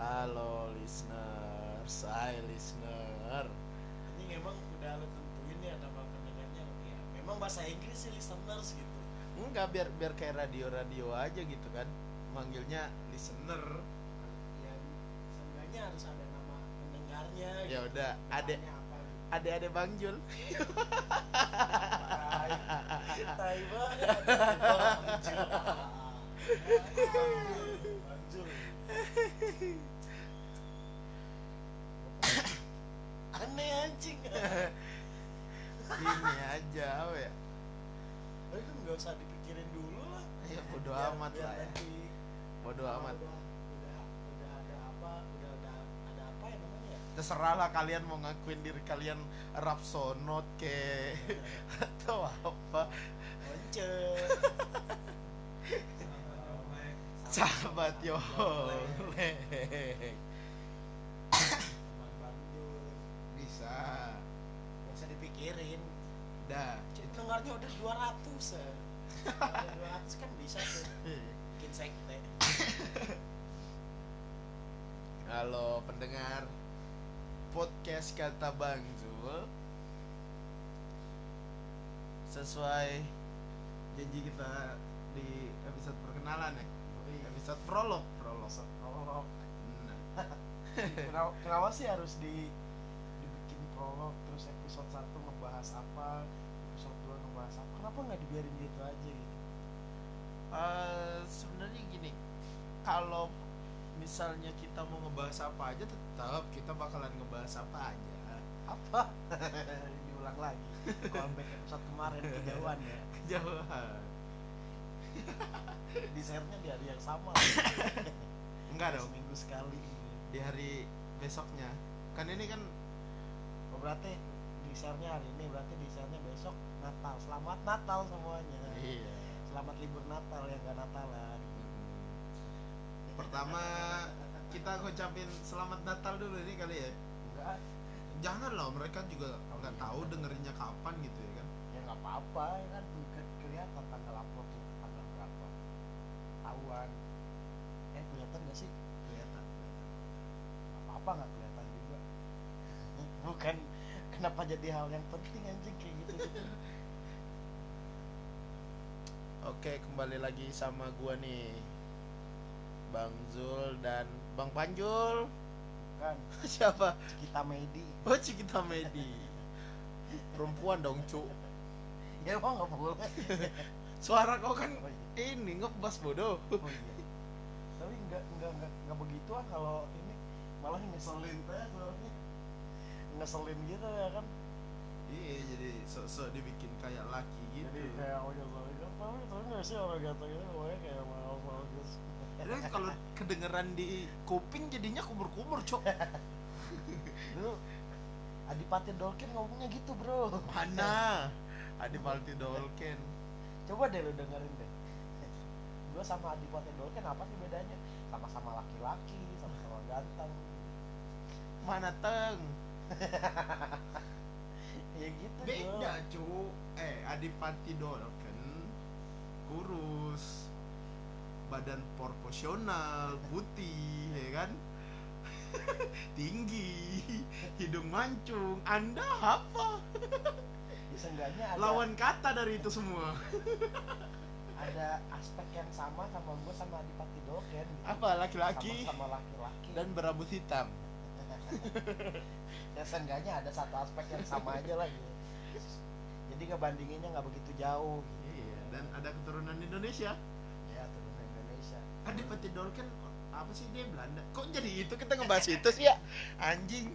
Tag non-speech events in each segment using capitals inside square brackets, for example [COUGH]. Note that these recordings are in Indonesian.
Halo listener, saya listener. Ini emang udah lo tentuin ya nama pendengarnya ya. Memang bahasa Inggris sih listeners gitu. Enggak biar biar kayak radio-radio aja gitu kan. Manggilnya listener. Ya seenggaknya harus ada nama pendengarnya. Ya gitu. udah, apa gitu. ade-ade Bang Jul. Tai. Anjir. Anjir. Aneh anjing. Ini aja apa ya. Tapi kan nggak usah dipikirin dulu lah. Ya bodo Biar- amat biar lah ya. nanti Bodo kalau amat. Udah, udah, udah ada apa? Udah ada ada apa ya namanya? ya? Terserah lah kalian mau ngakuin diri kalian rapsonot ke atau apa. Once. Sahabat yo. Bisa. Dipikirin. Dah. Jadi pendengarnya udah 200 ya. Udah 200 kan bisa tuh. Bikin sekte. Halo pendengar podcast kata Bang Zul Sesuai janji kita di episode perkenalan ya Episode prolog Prolog prolog. Nah, Kenapa, kenapa sih harus di dibikin prolog terus episode 1 ngebahas apa, episode 2 ngebahas apa? Kenapa nggak dibiarin gitu aja gitu? eh, Sebenarnya gini Kalau misalnya kita mau ngebahas apa aja Tetap kita bakalan ngebahas apa aja Apa? [LAUGHS] Diulang lagi. Callback episode kemarin kejauhan ya. [LAUGHS] Kejauhan [LAUGHS] Di share-nya di hari yang sama. Enggak dong Seminggu sekali. Di hari besoknya Kan ini kan Oh, berarti di share-nya hari ini berarti di share-nya besok Natal. Selamat Natal semuanya. Iya Selamat libur Natal yang gak Natalan. Pertama kita ngucapin selamat Natal dulu nih kali ya. Enggak, Jangan loh mereka juga nggak tahu dengerinnya kapan gitu ya kan. ya nggak apa-apa ya kan bukan kelihatan tanggal uploadnya tanggal berapa tahuan eh kelihatan gak sih Kelihatan. Nggak apa-apa nggak kenapa jadi hal yang penting anjing kayak gitu. Gitu [LAUGHS] Oke kembali lagi sama gua nih Bang Zul dan Bang Panjul. Kan [LAUGHS] Siapa? kita medi. Oh Cikita Medi. Perempuan dong cu ya emang nggak boleh. [LAUGHS] Suara kau kan oh, iya. ini ngebas bodoh. Oh iya. Tapi nggak nggak nggak nggak begitu ah kalau ini. Malah ngeselin teh soalnya ngeselin gitu ya kan? Iya jadi sok-sok dibikin kayak laki gitu. Jadi kayak oh ya sorry kan tapi tapi nggak sih orang kata gitu pokoknya kayak mau mau gitu. Jadi kalau [LAUGHS] kedengeran di kuping jadinya kumur-kumur cok. [LAUGHS] Dulu Adipati Dolken ngomongnya gitu bro. Mana? Adi Palti Dolken. Coba deh lu dengerin deh. Gue sama Adipati Dolken apa sih bedanya? Sama-sama laki-laki sama-sama ganteng. Mana Teng? [LAUGHS] ya gitu Beda cu. Eh Adipati Dolken Kurus Badan proporsional Putih ya kan? [LAUGHS] Tinggi Hidung mancung. Anda apa? Ya, ada Lawan kata dari itu semua. [LAUGHS] Ada aspek yang sama sama gue sama Adipati Dolken. Gitu. Apa? Laki-laki? Sama laki-laki. Dan berambut hitam [LAUGHS] ya seenggaknya ada satu aspek yang sama aja lah gitu jadi ngebandinginnya nggak begitu jauh gitu. Iya Dan ada keturunan Indonesia ya turunan Indonesia Adipati Dolken apa sih dia Belanda? Kok jadi itu kita ngebahas [LAUGHS] itu sih ya? Anjing.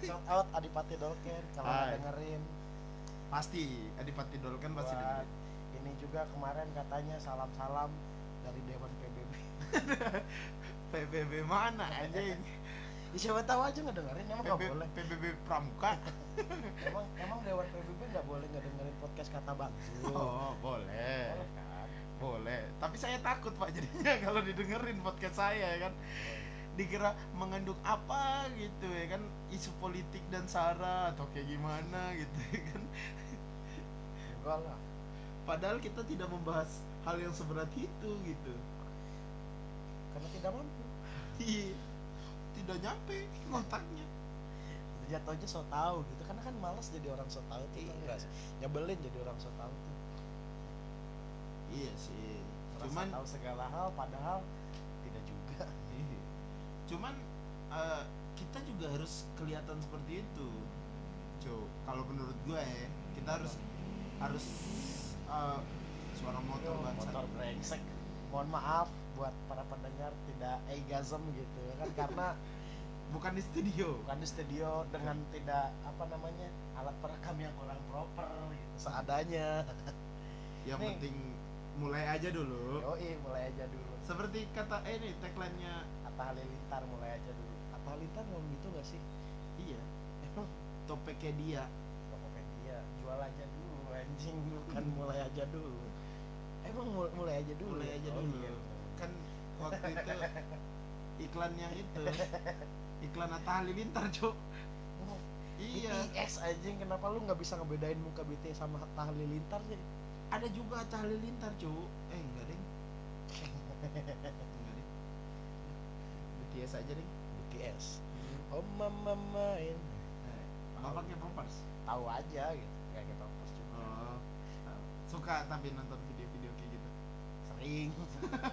shout out Adipati Dolken kalau dengerin Pasti Adipati Dolken pasti dengerin. ini juga kemarin katanya salam-salam dari Dewan PBB PBB [LAUGHS] mana anjing? Ya, siapa tahu aja nggak dengerin emang nggak boleh PBB Pramuka. [LAUGHS] emang emang Dewan PBB nggak boleh nggak dengerin podcast kata bang Oh, boleh. boleh kan Boleh. Tapi saya takut Pak jadinya [LAUGHS] kalau didengerin podcast saya ya kan. Dikira mengandung apa gitu ya kan isu politik dan sara atau kayak gimana gitu [LAUGHS] ya kan. enggak lah Padahal kita tidak membahas hal yang seberat itu gitu. karena tidak mampu Iya. Udah nyampe ngotaknya jatuhnya so tau gitu karena kan malas jadi orang so tau tuh Iya. enggak sih? Nyebelin jadi orang so tau tuh. Iya sih Merasa cuman tahu segala hal padahal tidak juga. Iya. [LAUGHS] cuman eh, kita juga harus kelihatan seperti itu Jo. Kalau menurut gue ya kita harus harus eh, suara motor Yo, motor brengsek. Mohon maaf buat para pendengar tidak egasm gitu ya kan? Karena [LAUGHS] bukan di studio. Bukan di studio dengan tidak apa namanya alat perekam yang kurang proper gitu. Seadanya. [LAUGHS] Yang Nih. penting mulai aja dulu. Yoi mulai aja dulu. Seperti kata eh nih tagline-nya. Atta Halilintar mulai aja dulu. Atta Halilintar ngomong gitu gak sih? Iya. Emang topiknya dia Tokopedia jual aja dulu anjing. Bukan mulai aja dulu. Emang mul- mulai aja dulu mulai aja Oh, dulu. iya. kan waktu itu [LAUGHS] iklan yang itu [LAUGHS] iklan Atta Halilintar cok Oh, iya. BTS anjing. Kenapa lu nggak bisa ngebedain muka BTS sama Atta Halilintar sih? Ada juga Atta Halilintar cok eh enggak deh enggak deh [LAUGHS] BTS aja deh BTS oh mama main. Nggak pakai poppers tahu aja gitu. Kayak kita post juga. Oh suka tapi nonton video-video kayak gitu? Sering.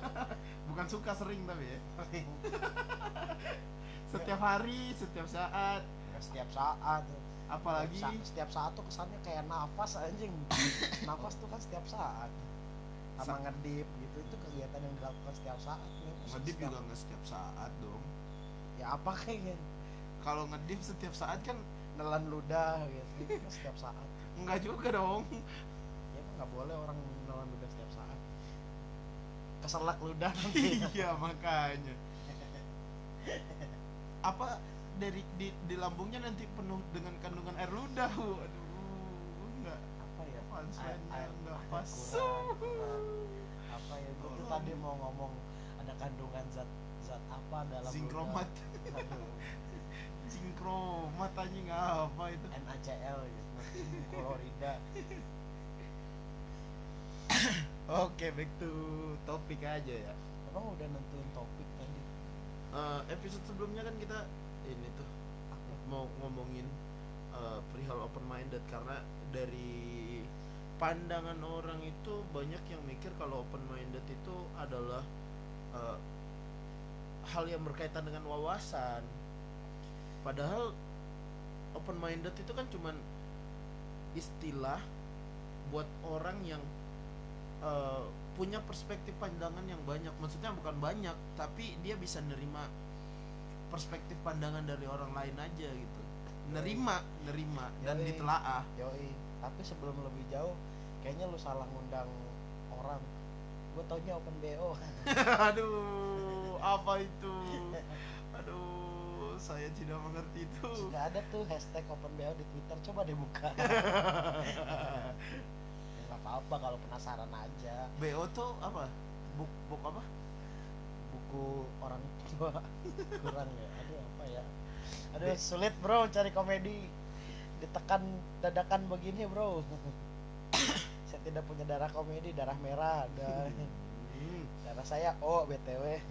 [LAUGHS] Bukan suka sering tapi ya? Sering [LAUGHS] setiap hari setiap saat. Nggak setiap saat. Apalagi setiap saat tuh kesannya kayak nafas anjing. [LAUGHS] Nafas tuh kan setiap saat. Sama Sa- ngedip gitu itu kegiatan yang dilakukan setiap saat. Nih. ngedip Setiap- juga nggak setiap saat dong. Ya apa kayaknya? Kalau ngedip setiap saat kan nelan ludah gitu itu kan setiap saat. Enggak juga dong. Ya nggak boleh orang nelan ludah setiap saat. Keselak ludah. Nanti [LAUGHS] iya makanya [LAUGHS] apa dari di, di lambungnya nanti penuh dengan kandungan air ludah. Aduh enggak apa ya? punchline-nya enggak pas. kurang, kurang. apa ya? Gue tuh Tolong. tadi mau ngomong ada kandungan zat zat apa dalam Zinkromat. sinkromat [LAUGHS] anjing apa itu? NaCl gitu klorida. [COUGHS] Oke back to topik aja ya. Emang udah nentuin topik Eh, episode sebelumnya kan kita ini tuh mau ngomongin eh, perihal open minded karena dari pandangan orang itu banyak yang mikir kalau open minded itu adalah eh, hal yang berkaitan dengan wawasan. Padahal open minded itu kan cuman istilah buat orang yang eh, punya perspektif pandangan yang banyak. Maksudnya bukan banyak tapi dia bisa nerima perspektif pandangan dari orang lain aja gitu. Nerima nerima dan ditelaah. Yoi. Tapi sebelum lebih jauh kayaknya lu salah ngundang orang. Gue taunya open bo [LAUGHS] [LAUGHS] aduh apa itu? Aduh saya tidak mengerti itu. Sudah ada tuh hashtag open bo di twitter. Coba deh buka [LAUGHS] apa-apa kalau penasaran aja. Bo tuh apa? Buk buk apa? Buku orang tua. [LAUGHS] Kurang ya? Aduh apa ya? Aduh sulit bro cari komedi. Ditekan dadakan begini bro. [COUGHS] Saya tidak punya darah komedi darah merah dan Hmm. darah saya O btw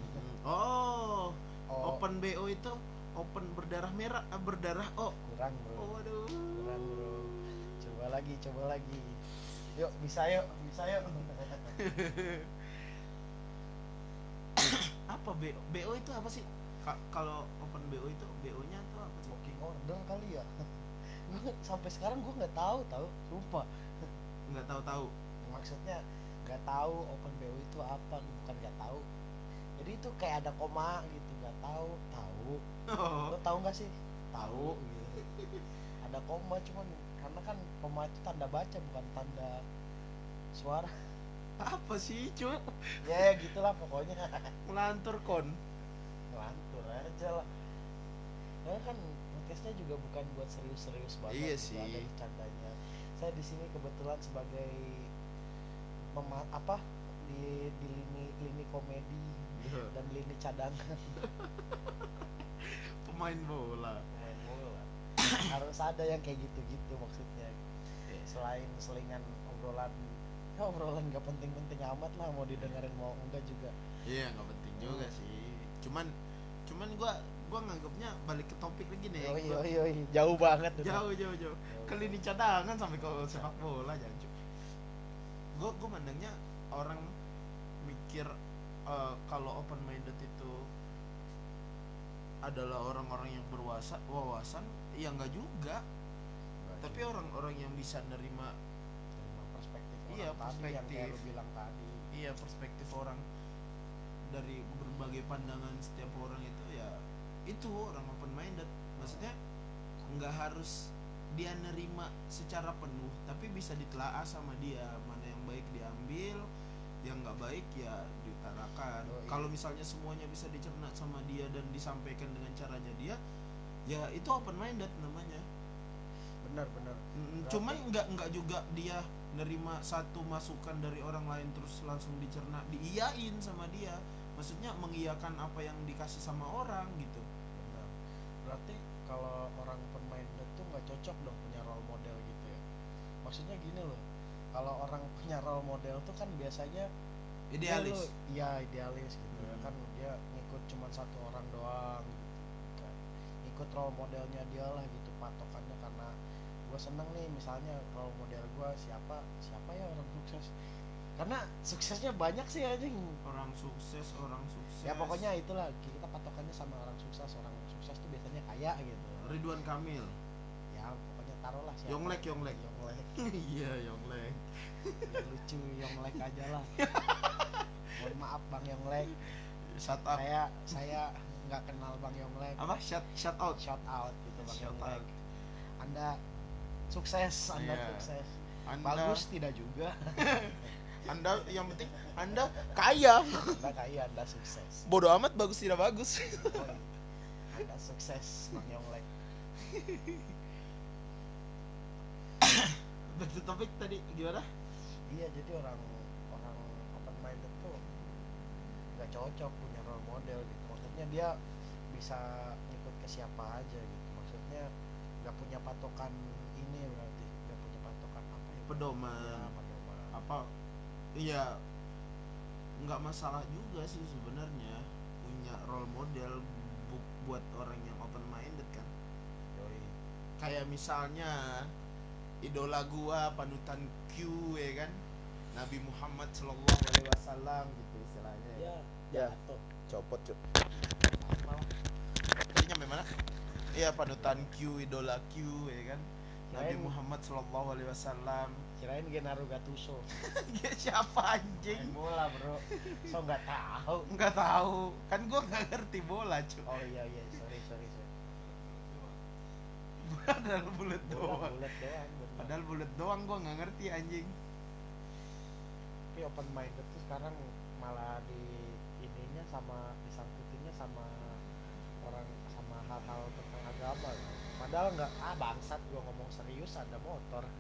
oh O. open bo itu open berdarah merah eh, berdarah oh kurang bro. Oh aduh kurang bro. Coba lagi coba lagi yuk bisa yuk. Bisa yuk. [COUGHS] Apa bo bo itu apa sih? Ka- kalau open bo itu bo nya tuh apa sih? Booking order kali ya. [LAUGHS] Gue sampai sekarang gue nggak tahu tahu. Sumpah. Nggak tahu tahu. Maksudnya nggak tahu open BO itu apa bukan nggak tahu. Jadi itu kayak ada koma gitu nggak tahu. Tahu. Oh. lo tahu nggak sih? Tahu gitu. Ada koma cuman karena kan koma itu tanda baca bukan tanda suara. Apa sih cu? Ya gitulah pokoknya. Melantur kon. Ngelantur aja lah. Ya kan podcastnya juga bukan buat serius-serius banget Iya juga sih. ada bercandanya. Saya di sini kebetulan sebagai mema- apa di di lini lini komedi dan lini cadangan. Pemain bola main bola harus ada yang kayak gitu-gitu maksudnya. Selain selingan obrolan ya obrolan gak penting-penting amat lah mau didengerin mau enggak juga. Iya nggak penting juga Hmm. sih. Cuman cuman gua gua nganggapnya balik ke topik lagi nih. Yoi, Gua- yoi, yoi. jauh banget udah. jauh jauh jauh. Ke lini cadangan sampai ke sepak bola jangan gue gue mandangnya orang mikir eh, kalau open minded itu adalah orang-orang yang berwawasan wawasan ya nggak juga. Nggak tapi orang-orang yang bisa nerima perspektif Iya, orang tadi yang kayak perspektif. lu bilang tadi. Iya perspektif orang dari berbagai pandangan setiap orang itu ya itu orang open minded maksudnya nggak harus dia nerima secara penuh tapi bisa ditelaah sama dia. Mana yang baik diambil yang nggak baik ya diutarakan. Yoi. kalau misalnya semuanya bisa dicerna sama dia dan disampaikan dengan caranya dia ya itu open minded namanya. Benar benar. Cuman nggak nggak juga dia nerima satu masukan dari orang lain terus langsung dicerna diiyain sama dia. Maksudnya mengiyakan apa yang dikasih sama orang gitu. Benar. Berarti kalau orang open minded tuh nggak cocok dong punya role model gitu ya. Maksudnya gini loh kalau orang [LAUGHS] punya role model tuh kan biasanya idealis. iya idealis gitu ya. Hmm. kan dia ngikut cuma satu orang doang. gitu ikut role modelnya dia lah gitu patokannya. Karena gue seneng nih misalnya role model gue siapa siapa ya orang sukses. Karena suksesnya banyak sih anjing. Orang sukses orang sukses. Ya pokoknya itulah kita patokannya sama orang sukses. Orang sukses tuh biasanya kaya gitu. Ridwan Kamil. Ya pokoknya taruhlah siapa. Yonglek, Yonglek. Yonglek. [LAUGHS] Iya Yonglek. Ya, lucu Yonglek aja lah. [LAUGHS] Mohon maaf Bang Yonglek. Shut up. Saya saya nggak kenal Bang Yonglek apa? Shut shut out? Shout out gitu Bang Shout Yonglek out. Anda sukses Anda Iya. sukses. Anda bagus tidak juga. [LAUGHS] Anda yang penting anda kaya. Anda kaya Anda sukses. Bodoh amat bagus tidak bagus. Anda sukses Bang Yonglek [COUGHS] back to topic tadi gimana? Iya jadi orang orang open minded tuh nggak cocok punya role model gitu maksudnya dia bisa ngikut ke siapa aja gitu. Maksudnya nggak punya patokan ini berarti nggak punya patokan apa ya? Pedoman. Ya, pedoman. Apa? Iya. Nggak masalah juga sih sebenarnya punya role model bu- buat orang yang open minded kan. Yoi. kayak misalnya idola gua panutan Q ya kan? Nabi Muhammad Shallallahu Alaihi Wasallam gitu istilahnya ya, ya Ya. jatuh copot tadi nyampe mana? Iya panutan Q idola Q ya kan? Nabi Kirain- Muhammad Shallallahu Alaihi Wasallam. kirain Genaro Gattuso dia [LAUGHS] siapa main anjing bola bro. So nggak tahu. Nggak tahu. Kan gua nggak ngerti bola cuy oh iya iya. Sorry sorry sorry. [LAUGHS] Padahal bulat doang. bulat doang bener. padahal bulat doang gua nggak ngerti anjing. Tapi open minded tuh sekarang malah di ininya sama disangkutinnya sama hal-hal tentang agama. Padahal nggak ah bangsat gua ngomong serius ada motor. [LAUGHS]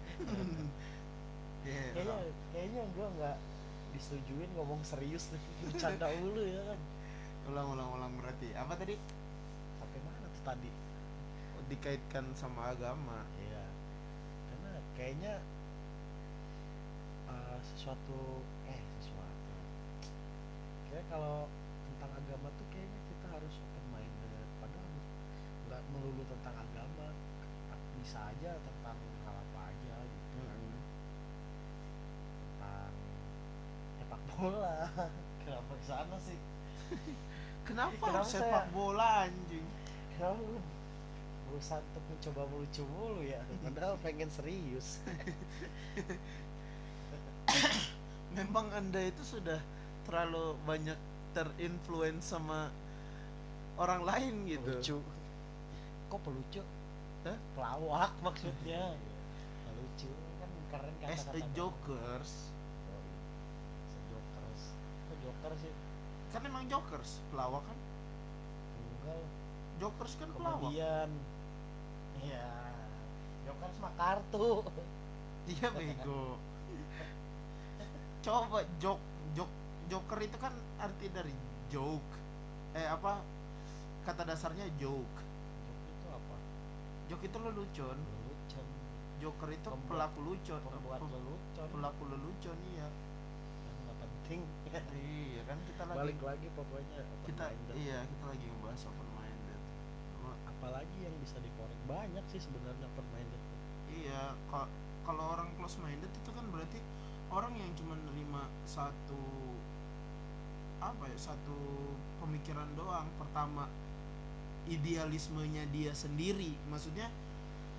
Iya, kayaknya kayaknya gua nggak disetujuin ngomong serius [LAUGHS] bercanda dulu ya kan. Ulang ulang ulang berarti. Apa tadi? Sampai mana tuh tadi? Oh, dikaitkan sama agama. Iya. Karena kayaknya eh, sesuatu eh sesuatu. Kayak kalau tentang agama tuh melulu tentang agama bisa aja tentang hal apa aja gitu tentang sepak bola. [LAUGHS] Kenapa ke sana sih? [LAUGHS] Kenapa, Kenapa harus sepak saya- bola anjing? Kenapa? Lu berusaha untuk mencoba melucu mulu ya. [LAUGHS] Padahal pengen serius. [COUGHS] Memang anda itu sudah terlalu banyak terinfluence sama orang lain gitu. Pelucu kok pelucu? Hah? pelawak [LAUGHS] maksudnya. Pelucu kan keren kata as a jokers. Jokers. Kok joker sih? Kan emang jokers pelawak kan? Enggak jokers kan pelawak. Komedian iya. Jokers mah kartu. [LAUGHS] Iya bego. Coba jok jok joker itu kan arti dari joke. Eh apa? Kata dasarnya joke joke itu lelucon. Lelucon. Joker itu Pembuat- pelaku lucon pembuat Pe- lelucon. pelaku lelucon iya. Yang nggak penting. [LAUGHS] Iya kan kita lagi balik lagi pokoknya kita minded. iya kita lagi ngebahas open minded apalagi yang bisa dikorek? Banyak sih sebenarnya open minded iya ka- kalau orang close minded itu kan berarti orang yang cuma nerima satu apa ya satu pemikiran doang. Pertama idealismenya dia sendiri. Maksudnya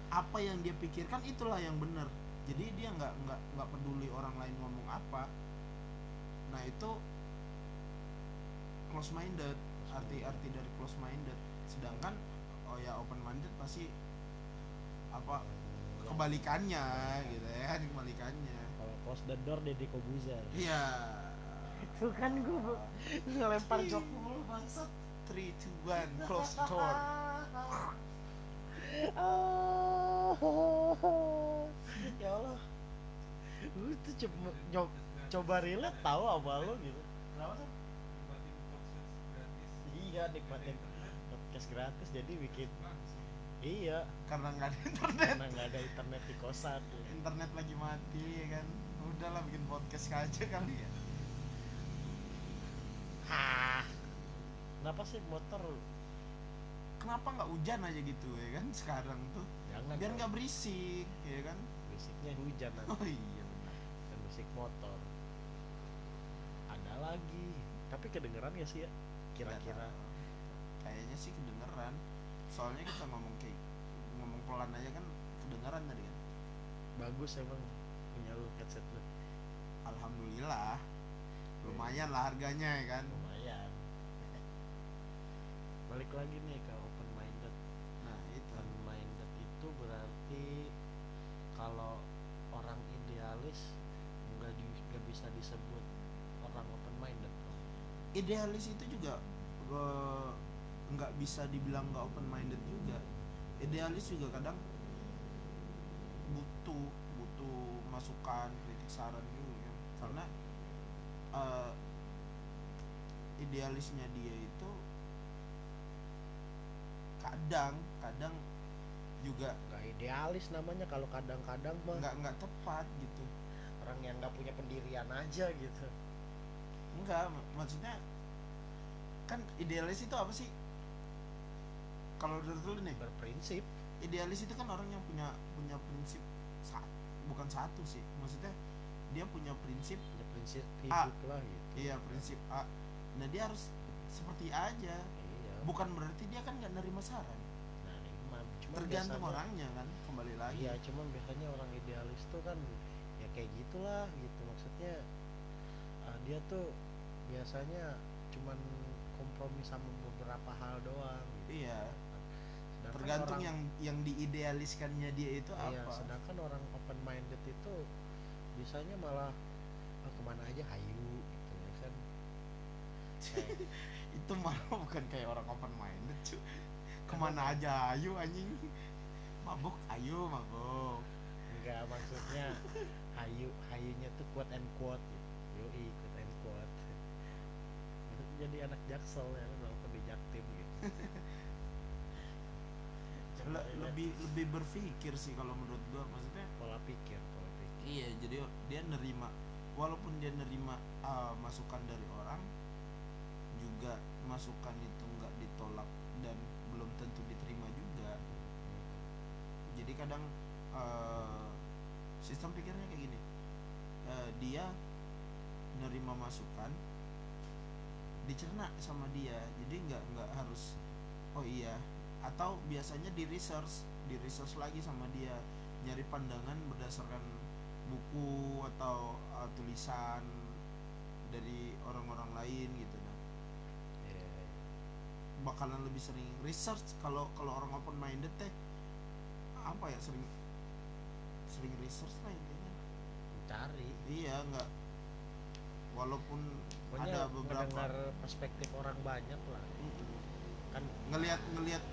apa yang dia pikirkan itulah yang benar. Jadi dia nggak nggak nggak peduli orang lain ngomong apa. Nah itu close minded arti-arti dari close minded sedangkan oh ya open minded pasti apa Ya, kebalikannya gitu ya kan kebalikannya. Kalau close the door Deddy Kobuzer iya. Itu kan gue ngelempar jok mulu bangsat 3 2 1 close door. [LAUGHS] Ya Allah. Lu tuh coba nyob, coba relate tahu apa lo gitu. Kenapa tuh? Iya nikmatin podcast gratis jadi bikin iya. Karena nggak ada internet. Karena nggak ada internet di kosan. Internet lagi mati ya kan? Udahlah bikin podcast aja kali ya Hah. Kenapa sih motor? Kenapa nggak hujan aja gitu ya kan sekarang tuh? Jangan biar nggak berisik ya kan? Musiknya hujan nanti. Oh iya benar. Dan musik motor. Ada lagi. Tapi kedengeran ya sih ya? Kira-kira. Kayaknya sih kedengeran. Soalnya kita ngomong kayak ngomong pelan aja kan kedengeran tadi kan? Bagus emang punya lu headset lu. Alhamdulillah. Lumayan lah harganya ya kan? Lumayan balik lagi nih ke open minded. Nah itu. Open minded itu berarti kalau orang idealis nggak di, bisa disebut orang open minded idealis itu juga nggak bisa dibilang nggak open minded juga. Idealis juga kadang butuh butuh masukan kritik saran juga kan karena eh, idealisnya dia kadang kadang juga nggak idealis namanya kalau kadang-kadang mah. nggak nggak tepat gitu. Orang yang nggak punya pendirian aja gitu. Enggak mak- maksudnya kan idealis itu apa sih? Kalau dari dulu nih berprinsip. idealis itu kan orang yang punya punya prinsip sa- bukan satu sih. Maksudnya dia punya prinsip punya prinsip hidup lah gitu. Iya prinsip A. Nah dia harus seperti aja. Iya. Bukan berarti dia kan nggak nerima saran tergantung biasanya- orangnya kan kembali lagi. Iya cuman biasanya orang idealis tuh kan ya kayak gitulah gitu. Maksudnya ah, dia tuh biasanya cuman kompromi sama beberapa hal doang gitu. iya. Sedangkan tergantung orang- yang yang diidealiskannya dia itu iya, apa. sedangkan orang open minded itu biasanya malah ah, ke mana aja hayu gitu ya kan. [LAUGHS] Itu malah bukan kayak orang open minded cu ke mana aja ayo anjing. Mabuk ayo mabuk enggak maksudnya hayu hayunya tuh quote and quote. Gitu yoi quote and quote. [LAUGHS] Jadi anak jaksel ya walaupun di jaktim gitu. [LAUGHS] Le- lebih lebih berpikir sih kalau menurut gua maksudnya. Pola pikir pola pikir. Iya jadi dia nerima walaupun dia nerima uh, masukan dari orang juga masukan itu nggak ditolak dan tentu diterima juga. Jadi kadang uh, sistem pikirnya kayak gini. Uh, dia nerima masukan dicerna sama dia. Jadi nggak nggak harus oh iya. Atau biasanya di research di research lagi sama dia. Nyari pandangan berdasarkan buku atau uh, tulisan dari orang-orang lain gitu. Bakalan lebih sering research kalau kalau orang open minded teh apa ya sering sering research lah intinya. Cari. Iya nggak walaupun pokoknya ada beberapa perspektif orang banyak lah. Mm-mm. kan ngelihat ngelihat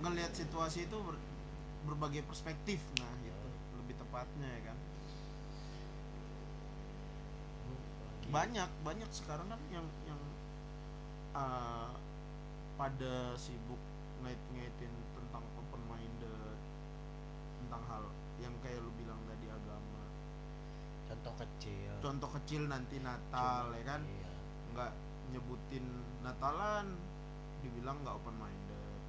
ngelihat situasi itu ber- berbagai perspektif nah itu lebih tepatnya ya kan. Banyak banyak sekarang kan yang yang uh, pada sibuk ngait-ngaitin tentang open minded tentang hal yang kayak lu bilang tadi agama. Contoh kecil. Contoh kecil nanti Natal Cuma- ya kan? iya. nggak nyebutin Natalan dibilang nggak open minded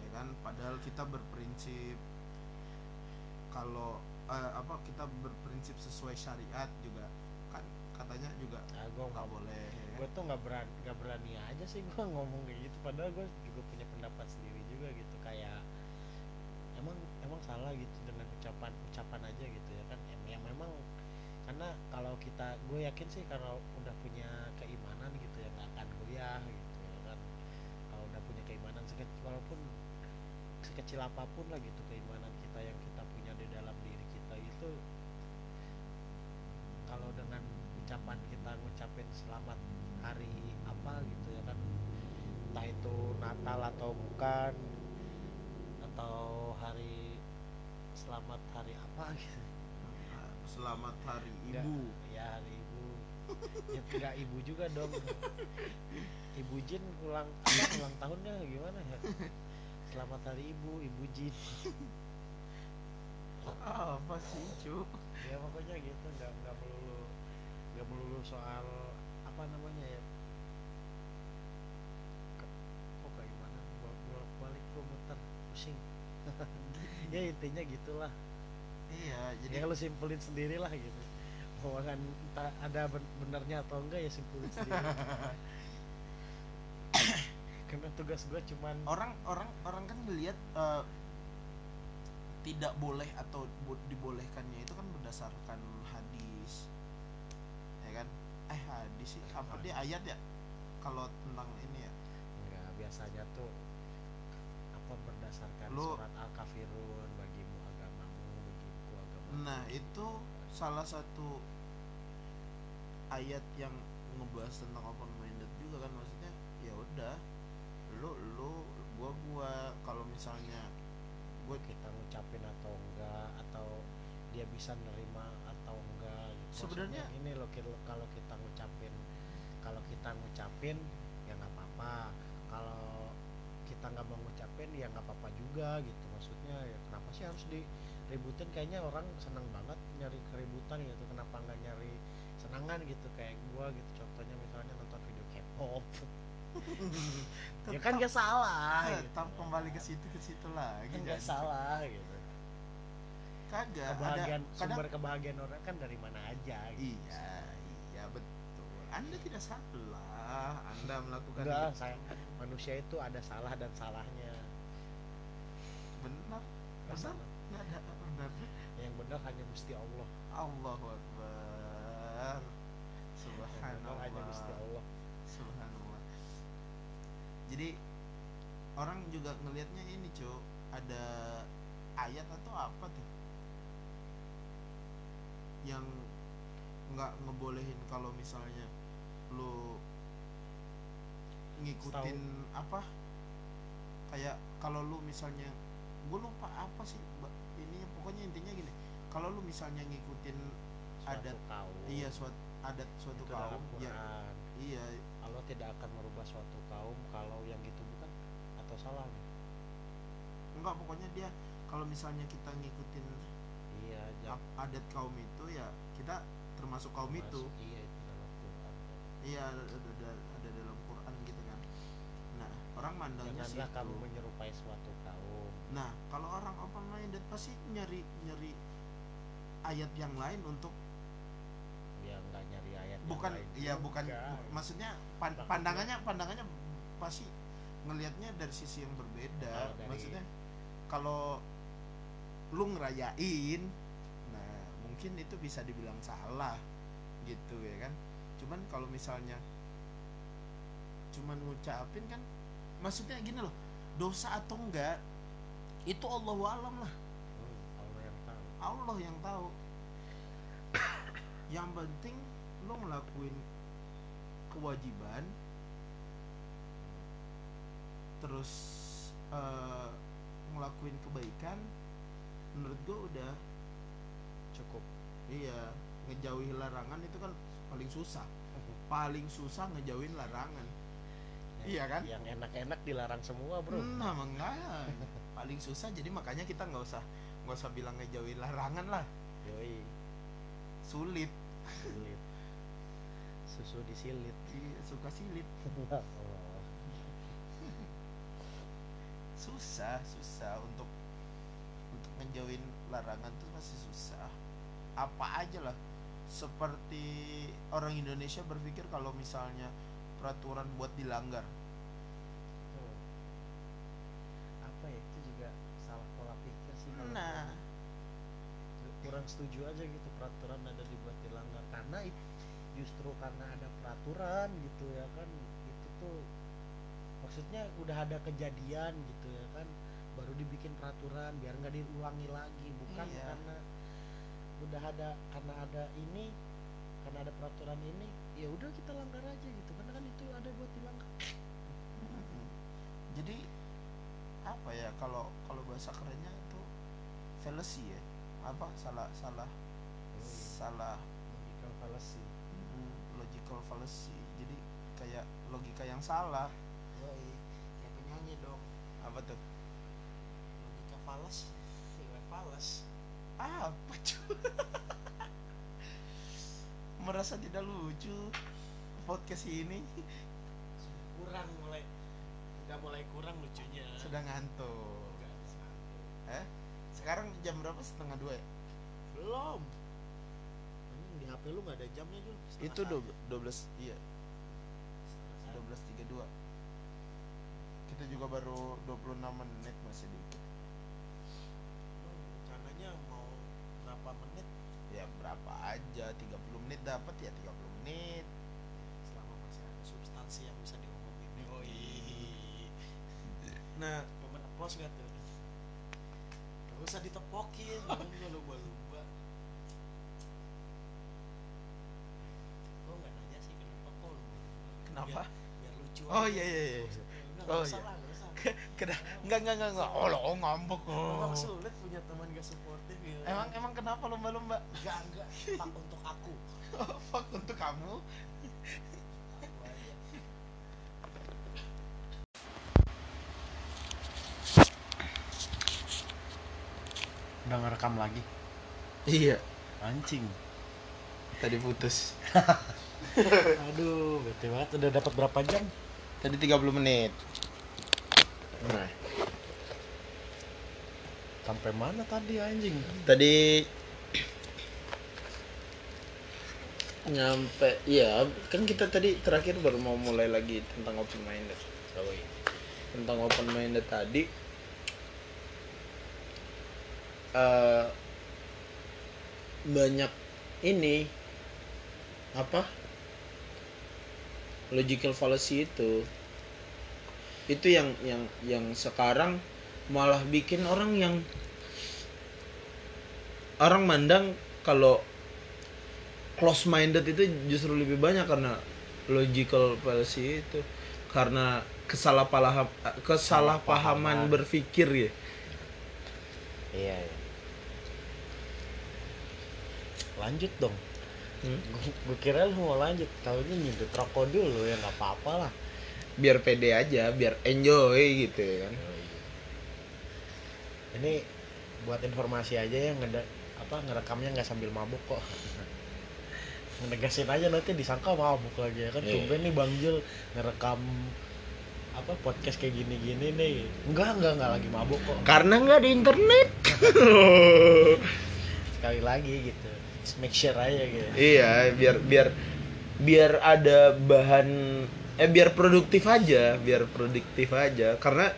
ya kan? Padahal kita berprinsip kalau eh, apa kita berprinsip sesuai syariat juga kan? Katanya juga nah, nggak boleh? Gue tuh nggak berani nggak berani aja sih gue ngomong kayak gitu. Padahal gue juga punya pendapat sendiri juga gitu kayak emang emang salah gitu dengan ucapan ucapan aja gitu ya kan. Em ya memang karena kalau kita gue yakin sih kalau udah punya keimanan gitu ya nggak akan goyah gitu ya kan. Kalau udah punya keimanan sekecil walaupun sekecil apa pun lah gitu keimanan kita yang kita punya di dalam diri kita itu kalau dengan ucapan kita ngucapin selamat apa gitu ya kan. Entah itu Natal atau bukan atau hari selamat hari apa gitu. Selamat hari Nggak, ibu. ya hari ibu. Ya enggak ibu juga dong. Ibu Jin ulang apa ulang tahunnya gimana ya? Selamat hari ibu ibu Jin. Apa sih cu? Ya pokoknya gitu nggak nggak melulu nggak melulu soal apa namanya ya ya intinya gitulah. Iya jadi ya lu simpulin sendiri lah gitu. Bahwa kan entah ada ben- benernya atau enggak ya simpulin sendiri. [COUGHS] Karena tugas gue cuman orang orang orang kan ngelihat eh, tidak boleh atau dibolehkannya itu kan berdasarkan hadis. Ya kan? Eh hadis sih apa dia ayat ya? Kalau tentang ini ya. Enggak biasanya tuh berdasarkan Lu- surat al-kafirun bagimu agamamu bagiku agamamu. Nah itu salah satu ayat yang ngebahas tentang open minded juga kan maksudnya ya udah lu lu gua gua. Kalau misalnya gue kita ngucapin atau enggak atau dia bisa nerima atau enggak gitu. Sebenarnya- ini loh kil- kalau kita ngucapin kalau kita ngucapin ya nggak apa-apa. Kalau kita nggak mau ngucapin ya nggak apa-apa juga gitu maksudnya ya kenapa sih harus diributin kayaknya orang senang banget nyari keributan gitu kenapa nggak nyari senangan gitu kayak gua gitu contohnya misalnya nonton video K-pop [LAUGHS] ya kan nggak salah gitu. tetap kembali ke situ ke situ lagi Kan jadi. salah gitu kagak kebahagiaan ada kadang sumber kebahagiaan orang kan dari mana aja gitu. iya iya betul anda tidak salah anda melakukan Enggak, itu. saya manusia itu ada salah dan salahnya. Benar Nggak ada benar Yang benar hanya Gusti Allah. Allahu Akbar. Benar hanya Gusti Subhanallah. Allah. Subhanallah. Jadi orang juga ngelihatnya ini cuy ada ayat atau apa tuh? Yang nggak ngebolehin kalau misalnya lu ngikutin apa? Kayak kalau lu misalnya gue lupa apa sih ini pokoknya intinya gini kalau lu misalnya ngikutin Suatu adat kaum. iya suatu adat suatu itu kaum ya iya Allah tidak akan merubah suatu kaum kalau yang gitu bukan atau salah nih. enggak pokoknya dia kalau misalnya kita ngikutin Iya, adat kaum itu ya kita termasuk kaum itu Iya, itu dalam Quran. iya ada, ada, ada- dalam Quran gitu kan nah orang mandangnya situ kamu menyerupai suatu. Nah kalau orang open minded pasti nyari nyari ayat yang lain untuk Ya nggak nyari ayat bukan lain iya juga. bukan bu- maksudnya pan- pandangannya pandangannya pasti ngelihatnya dari sisi yang berbeda. Oh, dari- maksudnya kalau lu ngerayain nah mungkin itu bisa dibilang salah gitu ya kan? Cuman kalau misalnya cuman ngucapin kan maksudnya gini loh dosa atau enggak itu Allah alam lah Allah yang tahu. Allah yang tahu yang penting lo ngelakuin kewajiban terus eh, ngelakuin kebaikan menurut gue udah Cukup. iya ngejauhi larangan itu kan paling susah paling susah ngejauhin larangan Iya kan? Yang enak-enak dilarang semua, Bro. nah makanya [LAUGHS] paling susah jadi makanya kita nggak usah nggak usah bilang ngejauhin larangan lah. Yoi, sulit. Silit. Susu disilit. Iya, suka silit. [LAUGHS] Oh. susah susah. Untuk untuk ngejauhin larangan tuh masih susah. Apa aja lah. Seperti orang Indonesia berpikir kalau misalnya peraturan buat dilanggar nah gua. kurang setuju aja gitu peraturan ada dibuat dilanggar karena justru karena ada peraturan gitu ya kan itu tuh maksudnya udah ada kejadian gitu ya kan baru dibikin peraturan biar nggak diulangi lagi bukan Iya. karena udah ada karena ada ini karena ada peraturan ini ya udah kita langgar aja gitu karena kan itu ada buat dilanggar Mm-mm. jadi apa ya kalau kalau bahasa kerennya fallacy ya apa? Salah salah salah. Logical fallacy. Mm, logical fallacy. Jadi kayak logika yang salah. Yoi. kayak penyanyi dong. Apa tuh? Logika falas nilai falas apa cuy [LAUGHS] merasa tidak lucu podcast ini. Kurang mulai udah mulai kurang lucunya. Sudah ngantuk. Enggak, eh sekarang jam berapa? Setengah dua ya? Belum. Anjing, di HP lu nggak ada jamnya Jul Setengah itu dua belas iya. Dua belas tiga dua. Kita juga baru 26 menit masih dikit. Rencananya mau berapa menit? Ya berapa aja. 30 menit dapat ya 30 menit. Selama masih ada substansi yang bisa diomongin Yoi. nah momen applause gak tuh ditepokin jangan [LAUGHS] gua lumba-lumba Gua nggak nanya sih kenapa kok lumba-lumba kenapa biar, biar lucu oh iya iya iya udah, Oh, nggak iya. nggak. Kena, enggak enggak enggak enggak oh lo oh, ngambek Emang oh. sulit punya teman gak suportif gitu. emang emang kenapa lomba-lomba enggak enggak pak untuk aku. [LAUGHS] fuck untuk kamu Aku aja. Udah ngerekam lagi. iya Anjing. tadi putus [LAUGHS] Aduh, bete banget. Udah dapat berapa jam? tadi 30 menit nah Sampai mana tadi anjing? tadi nyampe iya kan kita tadi terakhir baru mau mulai lagi tentang open minded tentang open minded tadi eh banyak ini apa logical fallacy itu. Itu yang yang yang sekarang malah bikin orang yang orang mandang kalau close minded itu justru lebih banyak karena logical fallacy itu. Karena kesalahpaham kesalahpahaman. berpikir ya. Iya, iya. Lanjut dong. Hmm? Gue kira lu mau lanjut. Tahunya nyedot rokok dulu ya nggak apa-apa lah. biar pede aja biar enjoy gitu ya kan Ini buat informasi aja ya ngeda apa ngerekamnya nggak sambil mabuk kok. [LAUGHS] Ngenegasin aja nanti disangka mabuk lagi ya kan. Iya. Tumben nih Bang Jul ngerekam apa podcast kayak gini-gini nih. Enggak, enggak, enggak lagi mabuk kok. karena nggak di internet [LAUGHS] Sekali lagi gitu. Make sure aja gitu. iya biar biar biar ada bahan eh biar produktif aja biar produktif aja. Karena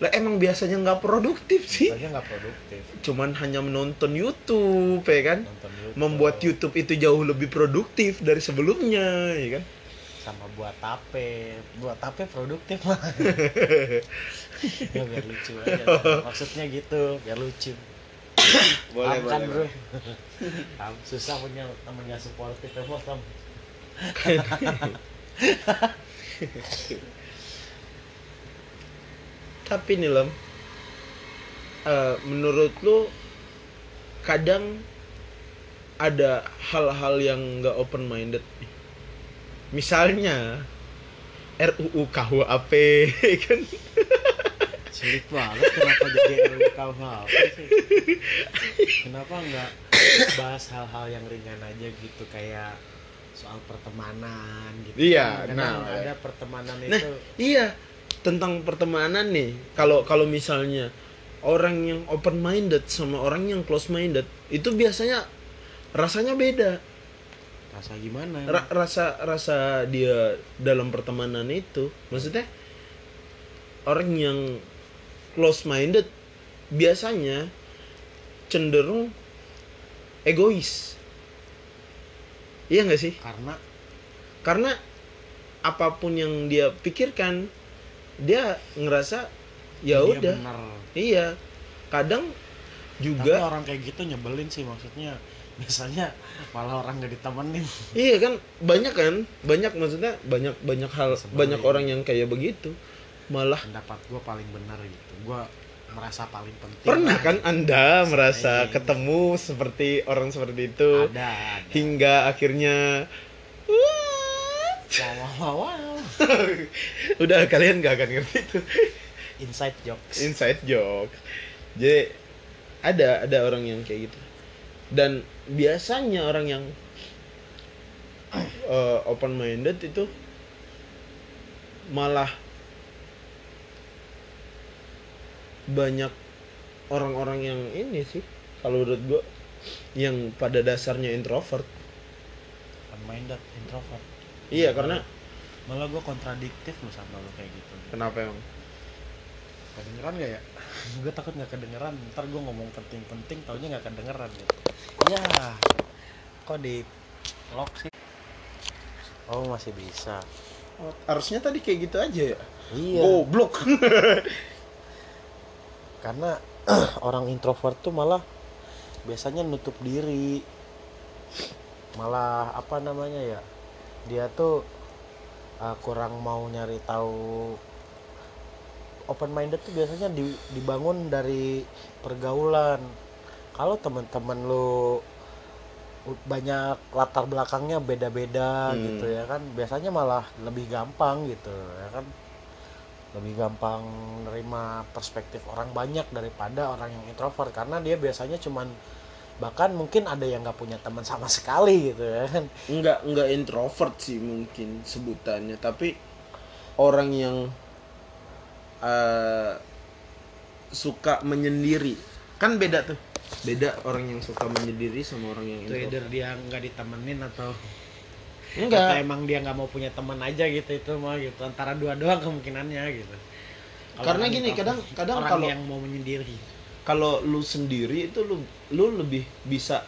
lah emang biasanya nggak produktif sih. Soalnya nggak produktif. cuman hanya menonton YouTube ya kan? Nonton YouTube. membuat YouTube itu jauh lebih produktif dari sebelumnya ya kan? Sama buat tape. Buat tape produktif mah [LAUGHS] ya biar lucu aja. Maksudnya gitu biar lucu Paham kan bro? Paham. susah punya temen gak suportif emang kamu tapi nih lem eh, menurut lu kadang ada hal-hal yang nggak open minded misalnya RUU KUHP [LAUGHS] kan sulit banget kenapa jadi RUKUHP sih? Kenapa nggak bahas hal-hal yang ringan aja gitu kayak soal pertemanan gitu? Iya, Kadang nah. ada pertemanan Nah, itu. iya tentang pertemanan nih. Kalau kalau misalnya orang yang open minded sama orang yang close minded itu biasanya rasanya beda. Rasa gimana? Ra- rasa rasa dia dalam pertemanan itu. Maksudnya orang yang close minded biasanya cenderung egois. Iya nggak sih? Karena? Karena apa pun yang dia pikirkan dia ngerasa ya dia udah. iya. Kadang tapi juga orang kayak gitu nyebelin sih maksudnya. Biasanya malah orang gak ditemenin. Iya kan? Banyak kan? Banyak maksudnya banyak banyak hal Sebelin. banyak orang yang kayak begitu malah pendapat gue paling benar gitu. Gue merasa paling penting pernah kan anda merasa Sering. ketemu seperti orang seperti itu ada, ada. hingga akhirnya wow, wow, wow, [LAUGHS] udah kalian gak akan ngerti itu. Inside jokes. Inside joke jadi ada ada orang yang kayak gitu. Dan biasanya orang yang open minded itu malah banyak orang-orang yang ini sih kalau menurut gua yang pada dasarnya introvert. Minded introvert. Iya karena malah gue kontradiktif lu sama lu kayak gitu. Kenapa emang? Kedengeran gak ya? [LAUGHS] Gue takut nggak kedengeran. Ntar gue ngomong penting-penting taunya nggak kedengeran gitu. Ya kok di lock sih? Oh masih bisa. Oh, harusnya tadi kayak gitu aja ya? Iya. Goblok [LAUGHS] karena [CLEARS THROAT] orang introvert tuh malah biasanya nutup diri. Malah apa namanya ya dia tuh uh, kurang mau nyari tahu. Open minded tuh biasanya di- dibangun dari pergaulan. Kalau teman-teman lu banyak latar belakangnya beda-beda Hmm. gitu ya kan biasanya malah lebih gampang gitu ya kan lebih gampang nerima perspektif orang banyak daripada orang yang introvert karena dia biasanya cuman bahkan mungkin ada yang nggak punya teman sama sekali gitu ya. Kan nggak nggak introvert sih mungkin sebutannya tapi orang yang eh, suka menyendiri. Kan beda tuh. Beda orang yang suka menyendiri sama orang yang itu introvert either dia nggak ditemenin atau atau enggak emang dia nggak mau punya teman aja gitu itu mah gitu. Antara dua doang kemungkinannya gitu. Kalau Karena gini, kadang- kadang orang kalau- yang mau menyendiri. kalau lu sendiri itu lu lu lebih bisa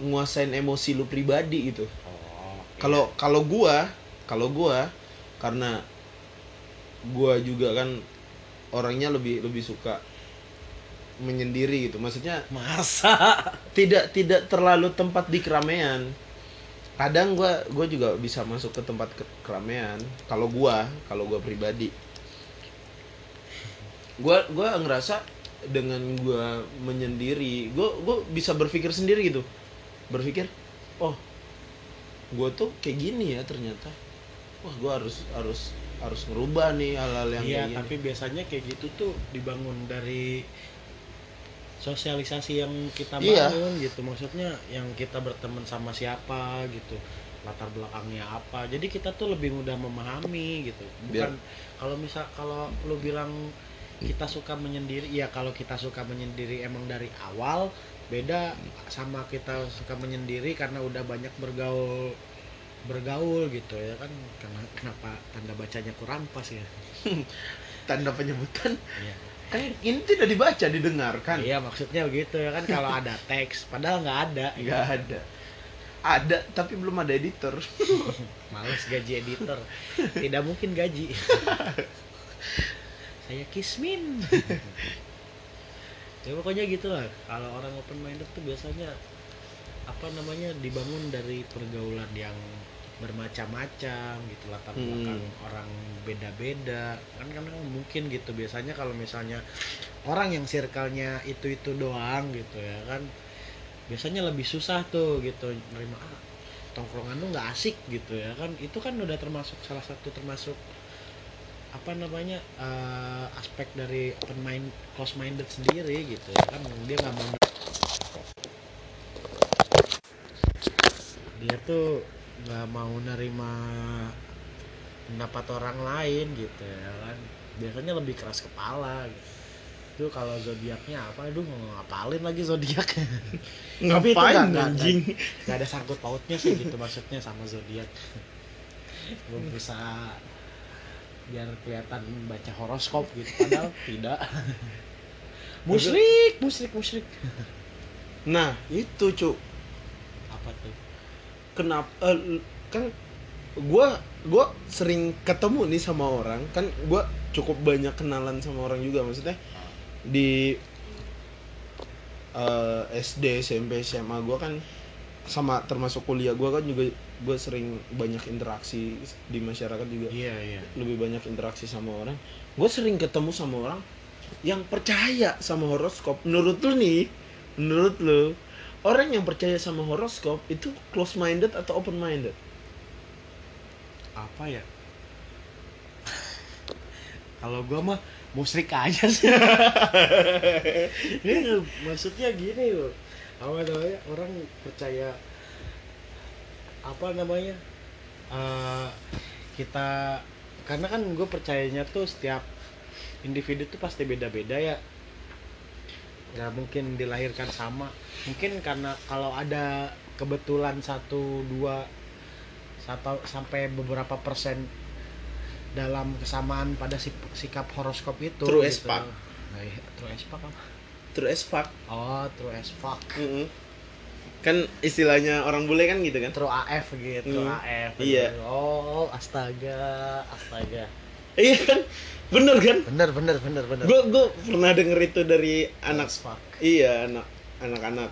nguasain emosi lu pribadi gitu. Oh kalau kalau gua kalau gua karena gua juga kan orangnya lebih lebih suka menyendiri gitu. Maksudnya masa? tidak tidak terlalu tempat di keramaian kadang gua gua juga bisa masuk ke tempat ke- keramaian. Kalau gua kalau gua pribadi. Gua gua ngerasa dengan gua menyendiri gua gua bisa berpikir sendiri gitu. Berpikir oh gua tuh kayak gini ya ternyata. Wah gua harus harus harus ngerubah nih hal-hal yang iya gini. tapi biasanya kayak gitu tuh dibangun dari sosialisasi yang kita Iya. bangun gitu. Maksudnya yang kita berteman sama siapa gitu. Latar belakangnya apa. Jadi kita tuh lebih mudah memahami gitu. Bukan kalau misal kalau lu bilang kita suka menyendiri ya kalau kita suka menyendiri emang dari awal beda sama kita suka menyendiri karena udah banyak bergaul bergaul gitu ya kan. Karena kenapa tanda bacanya kurang pas ya? [LAUGHS] Tanda penyebutan? Iya. Kan ini tidak dibaca didengarkan. Iya maksudnya begitu ya kan kalau ada teks padahal nggak ada. Nggak ada. Ada tapi belum ada editor. [LAUGHS] Males gaji editor. Tidak mungkin gaji. [LAUGHS] Saya kismin. Ya pokoknya gitulah kalau orang open minded tuh biasanya apa namanya dibangun dari pergaulan yang bermacam-macam gitu latar Hmm. belakang orang beda-beda. Kan kan mungkin gitu. Biasanya kalau misalnya orang yang circle-nya itu itu doang gitu ya kan biasanya lebih susah tuh gitu nerima ah, tongkrongan lu nggak asik gitu ya kan. Itu kan udah termasuk salah satu termasuk apa namanya eh, aspek dari open mind close minded sendiri gitu ya kan. Dia nggak mau dia tuh nggak mau nerima pendapat orang lain gitu ya kan. Biasanya lebih keras kepala gitu. itu kalau zodiaknya apa? Aduh ngapalin lagi zodiak [LAUGHS] ngapain anjing? nggak ada sangkut pautnya sih gitu maksudnya sama zodiak. Belum bisa biar kelihatan baca horoskop gitu padahal tidak. [LAUGHS] Musrik musrik musrik nah itu cuk. Apa tuh kenapa eh, kan gua gua sering ketemu nih sama orang kan gua cukup banyak kenalan sama orang juga maksudnya. Di eh, SD SMP SMA gua kan sama termasuk kuliah gua kan juga gua sering banyak interaksi di masyarakat juga. Iya iya. Lebih banyak interaksi sama orang. Gue sering ketemu sama orang yang percaya sama horoskop. Menurut lu nih menurut lu orang yang percaya sama horoskop itu close minded atau open minded apa ya? [LAUGHS] Kalau gua mah musrik aja sih. [LAUGHS] Ini [LAUGHS] maksudnya gini loh. Apa namanya? Orang percaya apa namanya? Eh, kita karena kan gue percayanya tuh setiap individu tuh pasti beda-beda ya nggak mungkin dilahirkan sama mungkin karena kalau ada kebetulan satu dua satu sampai beberapa persen dalam kesamaan pada sikap horoskop itu True as fuck. Nah, iya, true as fuck apa? true as fuck oh true as fuck Mm-mm. kan istilahnya orang bule kan gitu kan true AF gitu Hmm. AF Iya. oh astaga astaga iya kan bener kan? Bener bener bener bener. Gue gue pernah denger itu dari anak fuck iya anak anak-anak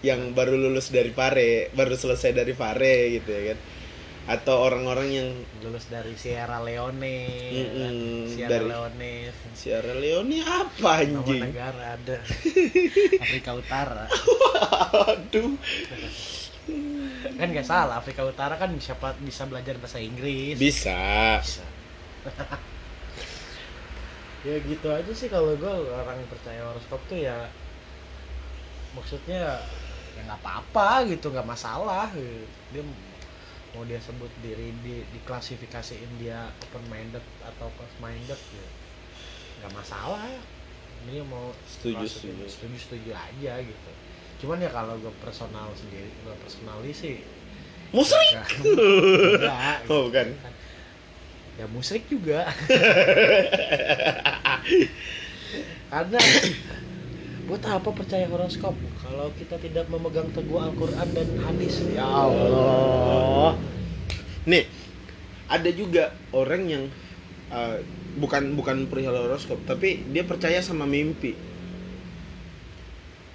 yang baru lulus dari Pare baru selesai dari Pare gitu ya kan? Atau orang-orang yang lulus dari Sierra Leone Mm-mm, Sierra dari- Leone. Sierra Leone apa nama anjing? negara ada. [LAUGHS] Afrika Utara. Aduh kan nggak salah Afrika Utara kan bisa pa- bisa belajar bahasa Inggris. Bisa. Bisa. [LAUGHS] ya gitu aja sih kalau gue orang yang percaya horoskop tuh ya maksudnya ya nggak apa-apa gitu nggak masalah gitu. dia mau dia sebut diri di diklasifikasiin dia open minded atau close minded ya nggak masalah dia mau Setuju, setuju. setuju setuju aja gitu cuman ya kalau gue personal sendiri gue personally sih musrik Enggak. Enggak, Oh, bukan. Ya musrik juga. [LAUGHS] Karena buat apa percaya horoskop kalau kita tidak memegang teguh Al-Qur'an dan hadis? Ya Allah. nih ada juga orang yang uh, bukan bukan perihal horoskop tapi dia percaya sama mimpi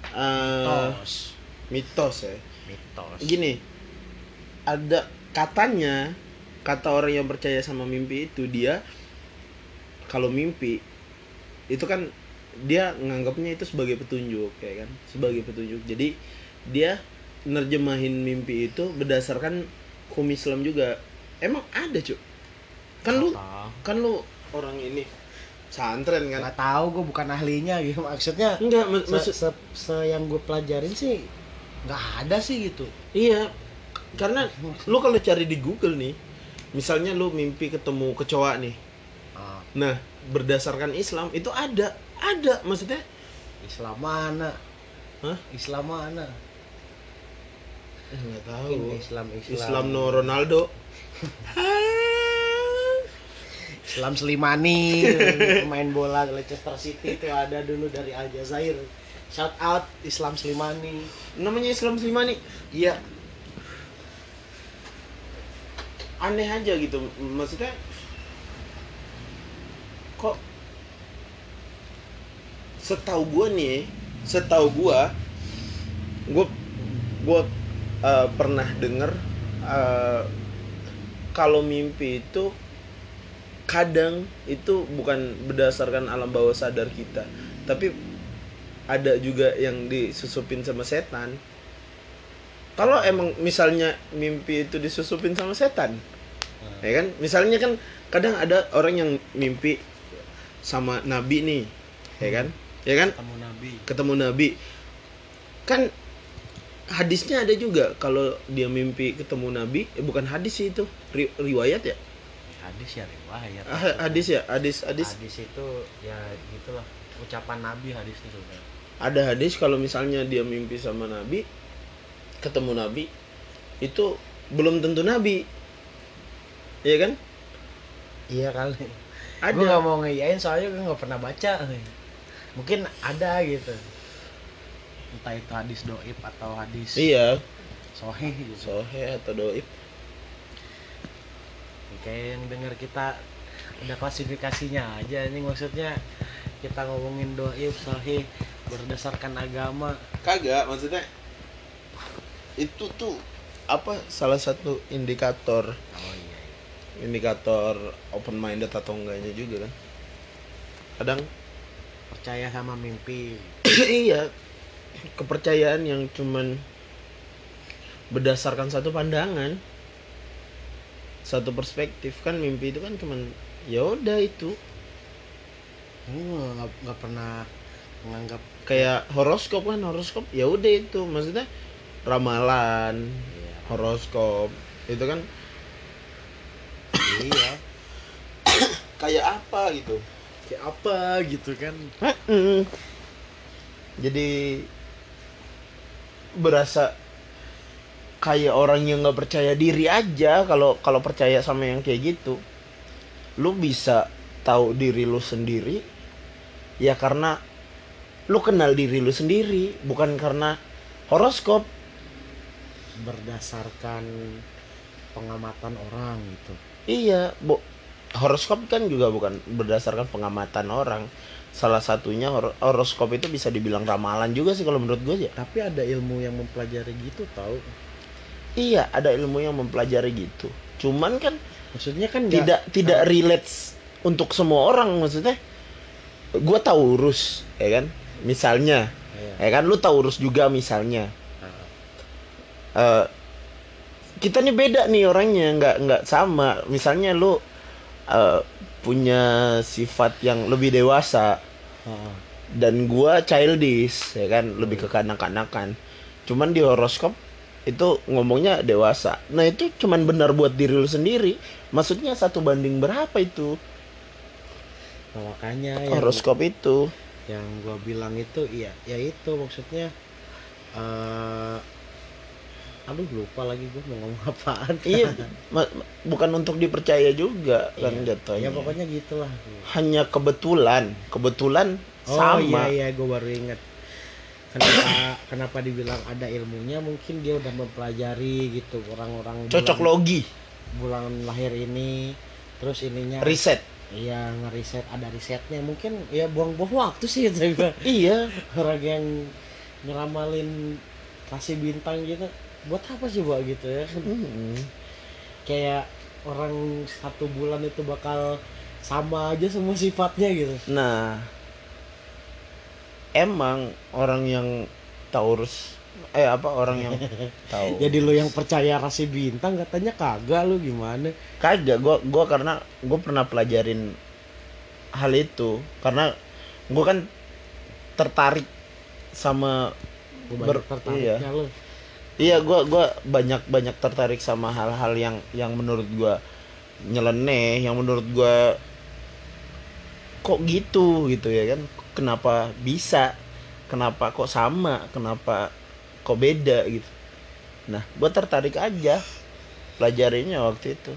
Uh, Mitos. mitos ya Mitos. gini ada katanya kata orang yang percaya sama mimpi itu dia kalau mimpi itu kan dia nganggapnya itu sebagai petunjuk ya kan? Sebagai petunjuk. Jadi dia nerjemahin mimpi itu berdasarkan hukum Islam juga. Emang ada cuy kan lu kan lu orang ini santren kan? Nggak tahu gue bukan ahlinya gitu. Maksudnya. enggak mak- maksud se, se yang gue pelajarin sih nggak ada sih gitu. Iya, karena lu kalau cari di Google nih, misalnya lu mimpi ketemu kecoa nih, Ah, nah berdasarkan Islam itu ada, ada maksudnya Islam mana? Hah? Islam mana? nggak Mungkin Islam Islam. Islam no Ronaldo. [LAUGHS] Islam Slimani [LAUGHS] main bola Leicester City itu ada dulu dari Aljazair shout out Islam Slimani Namanya Islam Slimani. iya Aneh aja gitu, maksudnya kok setahu gua nih, setahu gua, gua gua eh, pernah denger eh, kalau mimpi itu kadang itu bukan berdasarkan alam bawah sadar kita tapi ada juga yang disusupin sama setan kalau emang misalnya mimpi itu disusupin sama setan ya kan? Misalnya kan kadang ada orang yang mimpi sama nabi nih ya kan? Ya kan? Ketemu Nabi. Ketemu nabi. Kan hadisnya ada juga kalau dia mimpi ketemu nabi eh, bukan hadis sih itu ri- riwayat ya? Hadis ya riwayat. Ah, hadis ya hadis hadis. Hadis itu ya gitulah. Ucapan nabi hadis itu ada hadis kalau misalnya dia mimpi sama nabi ketemu nabi itu belum tentu nabi. Iya kan? Iya kali. Ada. Gue nggak mau ngeyain soalnya gue nggak pernah baca. Mungkin ada gitu. Entah itu hadis doib atau hadis iya. sohih gitu. Sohe atau doib. Kayak yang dengar kita ada klasifikasinya aja ini maksudnya kita ngomongin doib sohih berdasarkan agama. Kagak maksudnya itu tuh apa salah satu indikator oh iya, iya. indikator open minded atau enggaknya juga kan? Kadang percaya sama mimpi. [CLEARS THROAT] Iya kepercayaan yang cuman berdasarkan satu pandangan satu perspektif kan mimpi itu kan cuman ya udah itu. Nggak nggak pernah menganggap kayak horoskop kan horoskop ya udah itu. Maksudnya ramalan iya, horoskop itu kan? Iya. Kayak apa gitu? Kayak apa gitu kan? Jadi berasa kayak orang yang nggak percaya diri aja kalau kalau percaya sama yang kayak gitu. Lu bisa tahu diri lu sendiri ya karena lu kenal diri lu sendiri bukan karena horoskop berdasarkan pengamatan orang gitu iya bu horoskop kan juga bukan berdasarkan pengamatan orang salah satunya hor- horoskop itu bisa dibilang ramalan juga sih kalau menurut gue ya tapi ada ilmu yang mempelajari gitu tahu Iya, ada ilmu yang mempelajari gitu. Cuman kan maksudnya kan tidak tidak relate untuk semua orang maksudnya. Gua tahu urus, ya kan? Misalnya, Iya. ya kan lu tahu urus juga misalnya. Eh kita nih beda nih orangnya, nggak nggak sama. Misalnya lu eh, punya sifat yang lebih dewasa dan gua childish, ya kan? Lebih ke kanak-kanakan. Cuman di horoskop itu ngomongnya dewasa. Nah itu cuman benar buat diri lu sendiri. Maksudnya satu banding berapa itu Nah, makanya yang horoskop itu? yang gua bilang itu iya ya itu maksudnya eh aduh lupa lagi gua mau ngomong [LAUGHS] apaan iya, bukan untuk dipercaya juga kan Iya. jatuhnya. ya pokoknya gitulah Hanya kebetulan, kebetulan oh sama. iya iya gua baru inget kenapa kenapa dibilang ada ilmunya mungkin dia udah mempelajari gitu orang-orang Cocok bulan- logi, bulan lahir ini terus ininya riset. iya ngeriset ada risetnya mungkin ya buang-buang waktu sih itu gua. Iya, [LAUGHS] orang yang ngeramalin kasih bintang gitu buat apa sih buat gitu ya Hmm. kayak orang satu bulan itu bakal sama aja semua sifatnya gitu. Nah, emang orang yang Taurus eh apa orang yang [LAUGHS] tahu jadi lo yang percaya rasi bintang katanya kagak lu gimana? Kagak gua gua karena gua pernah pelajarin hal itu. Karena gua kan tertarik sama Lu Ber- banyak tertariknya lo iya gua gua banyak banyak tertarik sama hal-hal yang yang menurut gua nyeleneh yang menurut gua kok gitu gitu ya kan? Kenapa bisa? Kenapa kok sama? Kenapa kok beda gitu. Nah gua tertarik aja pelajarinya waktu itu.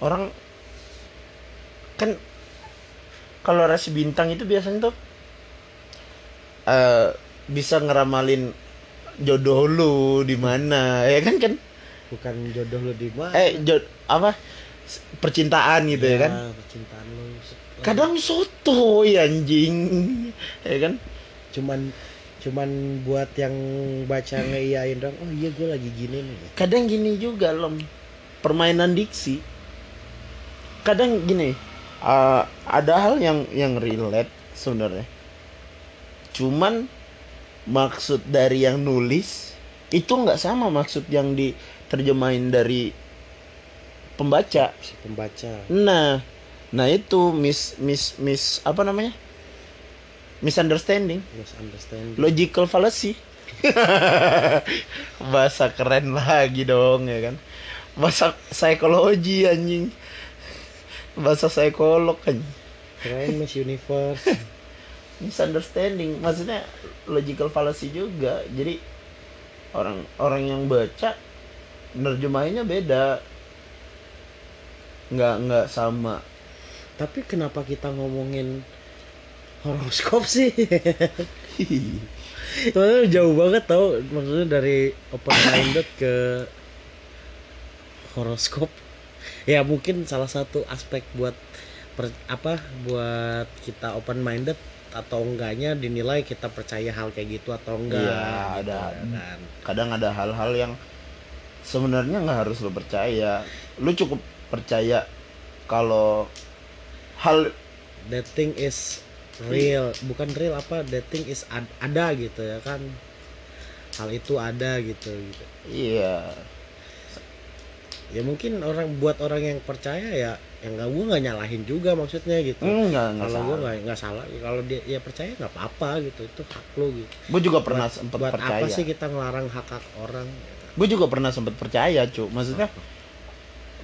Orang kan kalau rasi bintang itu biasanya tuh eh bisa ngeramalin jodoh lu di mana ya kan kan? Bukan jodoh lu di mana. Eh jod apa? Percintaan gitu ya, kan? percintaan lu. Kadang soto anjing. Ya kan? Cuman cuman buat yang baca ngeiyain dong oh iya gue lagi gini nih. Kadang gini juga lom. Permainan diksi. Kadang gini eh, ada hal yang yang relate sebenarnya cuman maksud dari yang nulis itu nggak sama maksud yang diterjemahin dari pembaca. Si pembaca. Nah nah itu mis mis mis apa namanya? Misunderstanding. Misunderstanding. Logical fallacy. [LAUGHS] Bahasa keren lagi dong ya kan? Bahasa psikologi anjing. Bahasa psikolog kan keren Miss Universe [LAUGHS] misunderstanding. Maksudnya logical fallacy juga. Jadi orang orang yang baca nerjemahinnya beda. Nggak nggak sama. Tapi kenapa kita ngomongin horoskop sih? [LAUGHS] Soalnya jauh banget tau. Maksudnya dari open minded ke horoskop. Ya mungkin salah satu aspek buat per- apa buat kita open minded atau enggaknya dinilai kita percaya hal kayak gitu atau enggak Iya, gitu, ada. kan. kadang ada hal-hal yang sebenarnya nggak harus lo percaya. Lu cukup percaya kalau hal that thing is real. Bukan real apa that thing is ad- ada gitu ya kan. Hal itu ada gitu gitu. Iya ya mungkin orang buat orang yang percaya ya yang nggak gue nggak nyalahin juga maksudnya gitu. Enggak kalau gue nggak nggak salah. Kalau dia ya percaya nggak apa-apa gitu itu hak lo gitu. Gue juga pernah buat, sempat buat percaya. apa sih kita ngelarang hak hak orang? Gue juga pernah sempat percaya cu. Maksudnya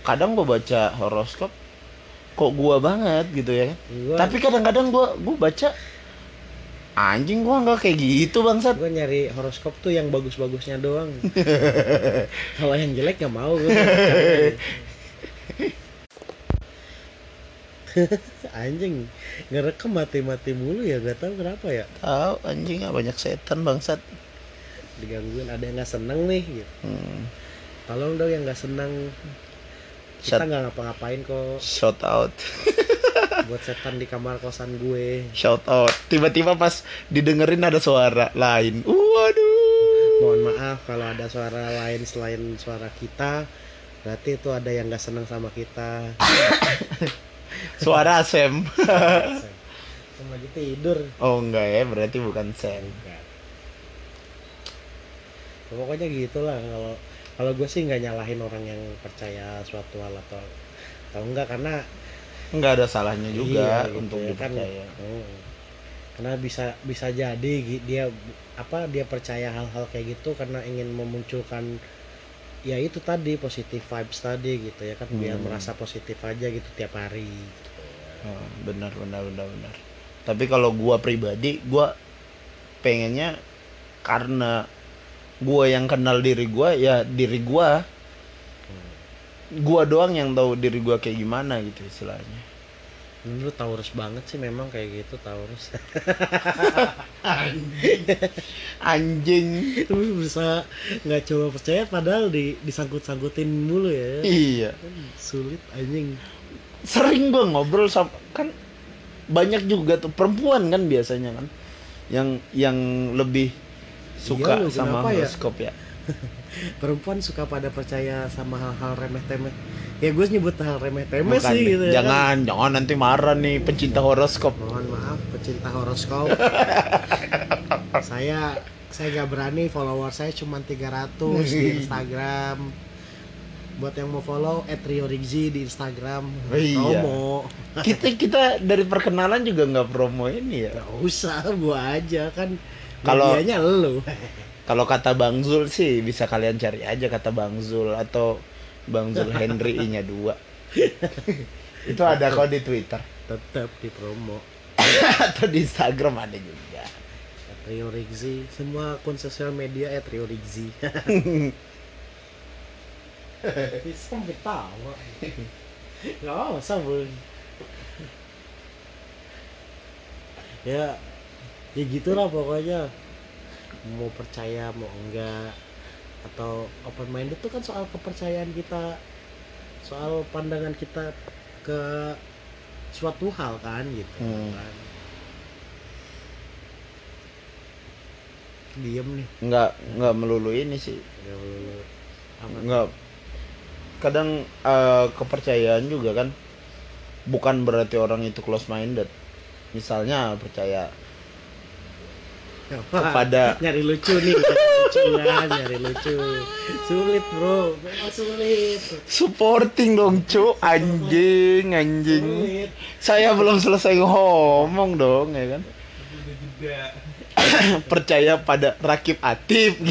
kadang gue baca horoskop kok gua banget gitu ya kan. Gua, tapi kadang-kadang gua gua baca anjing gua nggak kayak gitu bangsat. Gue nyari horoskop tuh yang bagus-bagusnya doang. [LAUGHS] Kalau yang jelek nggak mau gue [LAUGHS] anjing ngerekam mati-mati mulu ya gak tahu kenapa ya. Tahu anjing ah, banyak setan bangsat. Digangguin ada yang nggak seneng nih gitu. Hmm. tolong dong yang nggak seneng. Kita nggak ngapa-ngapain kok. Shout out [LAUGHS] buat setan di kamar kosan gue. Shout out. Tiba-tiba pas didengerin ada suara lain. Waduh. Mohon maaf kalau ada suara lain selain suara kita. Berarti itu ada yang nggak seneng sama kita. [LAUGHS] Suara Sam. [LAUGHS] Sama lagi tidur. Oh enggak ya. Berarti bukan Sam. Enggak. Ya, pokoknya gitulah. Kalau kalau gue sih nggak nyalahin orang yang percaya suatu hal atau atau enggak. Karena enggak ada salahnya juga Iya, gitu untuk ya kan. dipercaya Hmm. karena bisa bisa jadi dia apa dia percaya hal-hal kayak gitu karena ingin memunculkan ya itu tadi positif vibes tadi gitu ya kan biar Hmm. merasa positif aja gitu tiap hari gitu. Oh, benar benar benar benar tapi kalau gua pribadi gua pengennya karena gua yang kenal diri gua ya diri gua gua doang yang tahu diri gua kayak gimana gitu istilahnya Lu Taurus banget sih memang kayak gitu Taurus. [LAUGHS] anjing Lu bisa nggak coba percaya padahal di disangkut-sangkutin mulu ya. iya Kan Sulit anjing. sering gua ngobrol sama kan banyak juga tuh perempuan kan biasanya kan yang yang lebih suka Iya, sama ya? horoskop ya [LAUGHS] Perempuan suka pada percaya sama hal-hal remeh-temeh. Ya gue nyebut hal remeh-temeh Bukan sih gitu ya. kan. jangan jangan nanti marah nih pecinta horoskop Mohon maaf pecinta horoskop. [LAUGHS] saya saya nggak berani follower saya cuma 300 di Instagram. Buat yang mau follow @riorigzi di Instagram. Oh, iya. Promo. kita kita dari perkenalan juga nggak promo ini ya Gak usah gua aja kan. Kalau- medianya lu. [LAUGHS] kalau kata Bang Zul sih bisa kalian cari aja kata Bang Zul atau Bang Zul Henry I nya dua. [LAUGHS] Itu ada kok di Twitter. Tetap di promo. [LAUGHS] atau di Instagram ada juga. Rio Rigzi. Semua akun sosial media at Rio Rigzi. [LAUGHS] Bisa ketawa. Nggak usah bun ya ya gitulah pokoknya mau percaya mau enggak atau open minded itu kan soal kepercayaan kita soal pandangan kita ke suatu hal kan gitu Hmm. kan. Diem nih. Nggak nggak melulu ini sih. Nggak melulu. Nggak kadang eh, kepercayaan juga kan bukan berarti orang itu close minded. Misalnya percaya kepada nyari lucu nih nyari lucu kan nyari lucu. Sulit bro. Memang sulit. Supporting dong cu anjing anjing. Sulit. Saya belum selesai ngomong dong ya kan? [COUGHS] Percaya pada rakib atib. [COUGHS]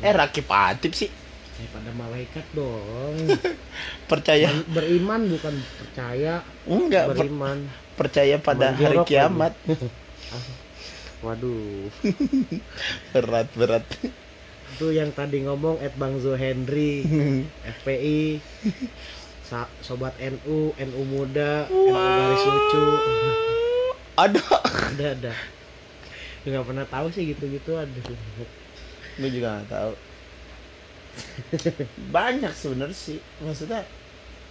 Eh Rakib Atib sih. Ya, pada malaikat dong. [LAUGHS] percaya Ber- Beriman bukan percaya, enggak per- beriman. percaya pada Cuman hari kiamat. [LAUGHS] Waduh. [LAUGHS] berat berat. Itu yang tadi ngomong Ed Bang Zo Henry, [LAUGHS] FPI, Sobat NU, NU Muda, NU Garis Lucu. Ada. Ada, ada. Nggak pernah tahu sih gitu-gitu aduh. Gue juga gak tahu. Banyak sebenarnya sih. Maksudnya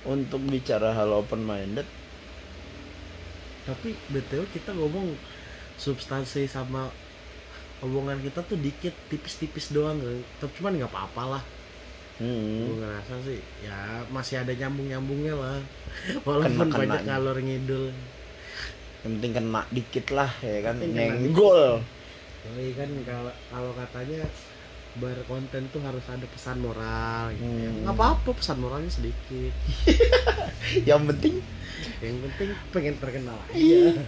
untuk bicara hal open minded Tapi betul kita ngomong substansi sama omongan kita tuh dikit, tipis-tipis doang. Tapi cuman nggak apa-apa lah. Gue hmm. ngerasa sih ya masih ada nyambung-nyambungnya lah. Walaupun Kena-kenanya. banyak ngalor ngidul. yang penting kena dikit lah ya kan Penting kena nyenggol Jadi kan kalau kalau katanya berkonten tuh harus ada pesan moral gitu. ya. Hmm. Nggak apa-apa pesan moralnya sedikit. [LAUGHS] yang penting Yang penting pengen terkenal Iya. aja.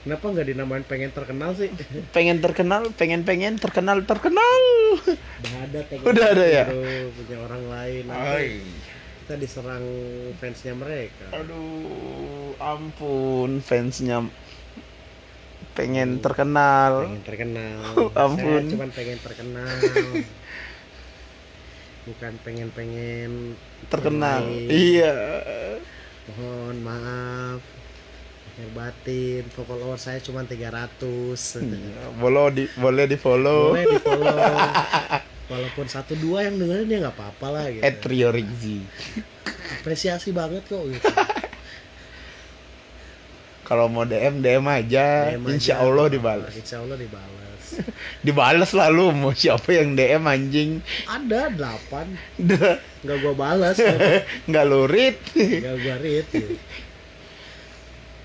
Kenapa nggak dinamain pengen terkenal sih? pengen terkenal pengen pengen terkenal terkenal Udah ada Udah ada ya? punya orang lain. Nanti kita diserang fansnya mereka. aduh ampun fansnya pengen terkenal Pengen terkenal. [LAUGHS] Ampun. Saya cuma pengen terkenal. Bukan pengen-pengen terkenal yang lain. iya Mohon maaf. Lahir batin, followers saya cuma 300. boleh di boleh di follow Boleh di follow. [LAUGHS] Walaupun satu dua yang dengerin ya nggak apa-apa lah gitu. at Rio Rigzi Apresiasi banget kok gitu. [LAUGHS] kalau mau DM DM aja DM insya aja. Allah dibalas Insya Allah dibalas. [LAUGHS] dibalas lalu mau siapa yang DM anjing Ada delapan, Dah, nggak gua balas, [LAUGHS] nggak lurit nggak gua read. Gitu.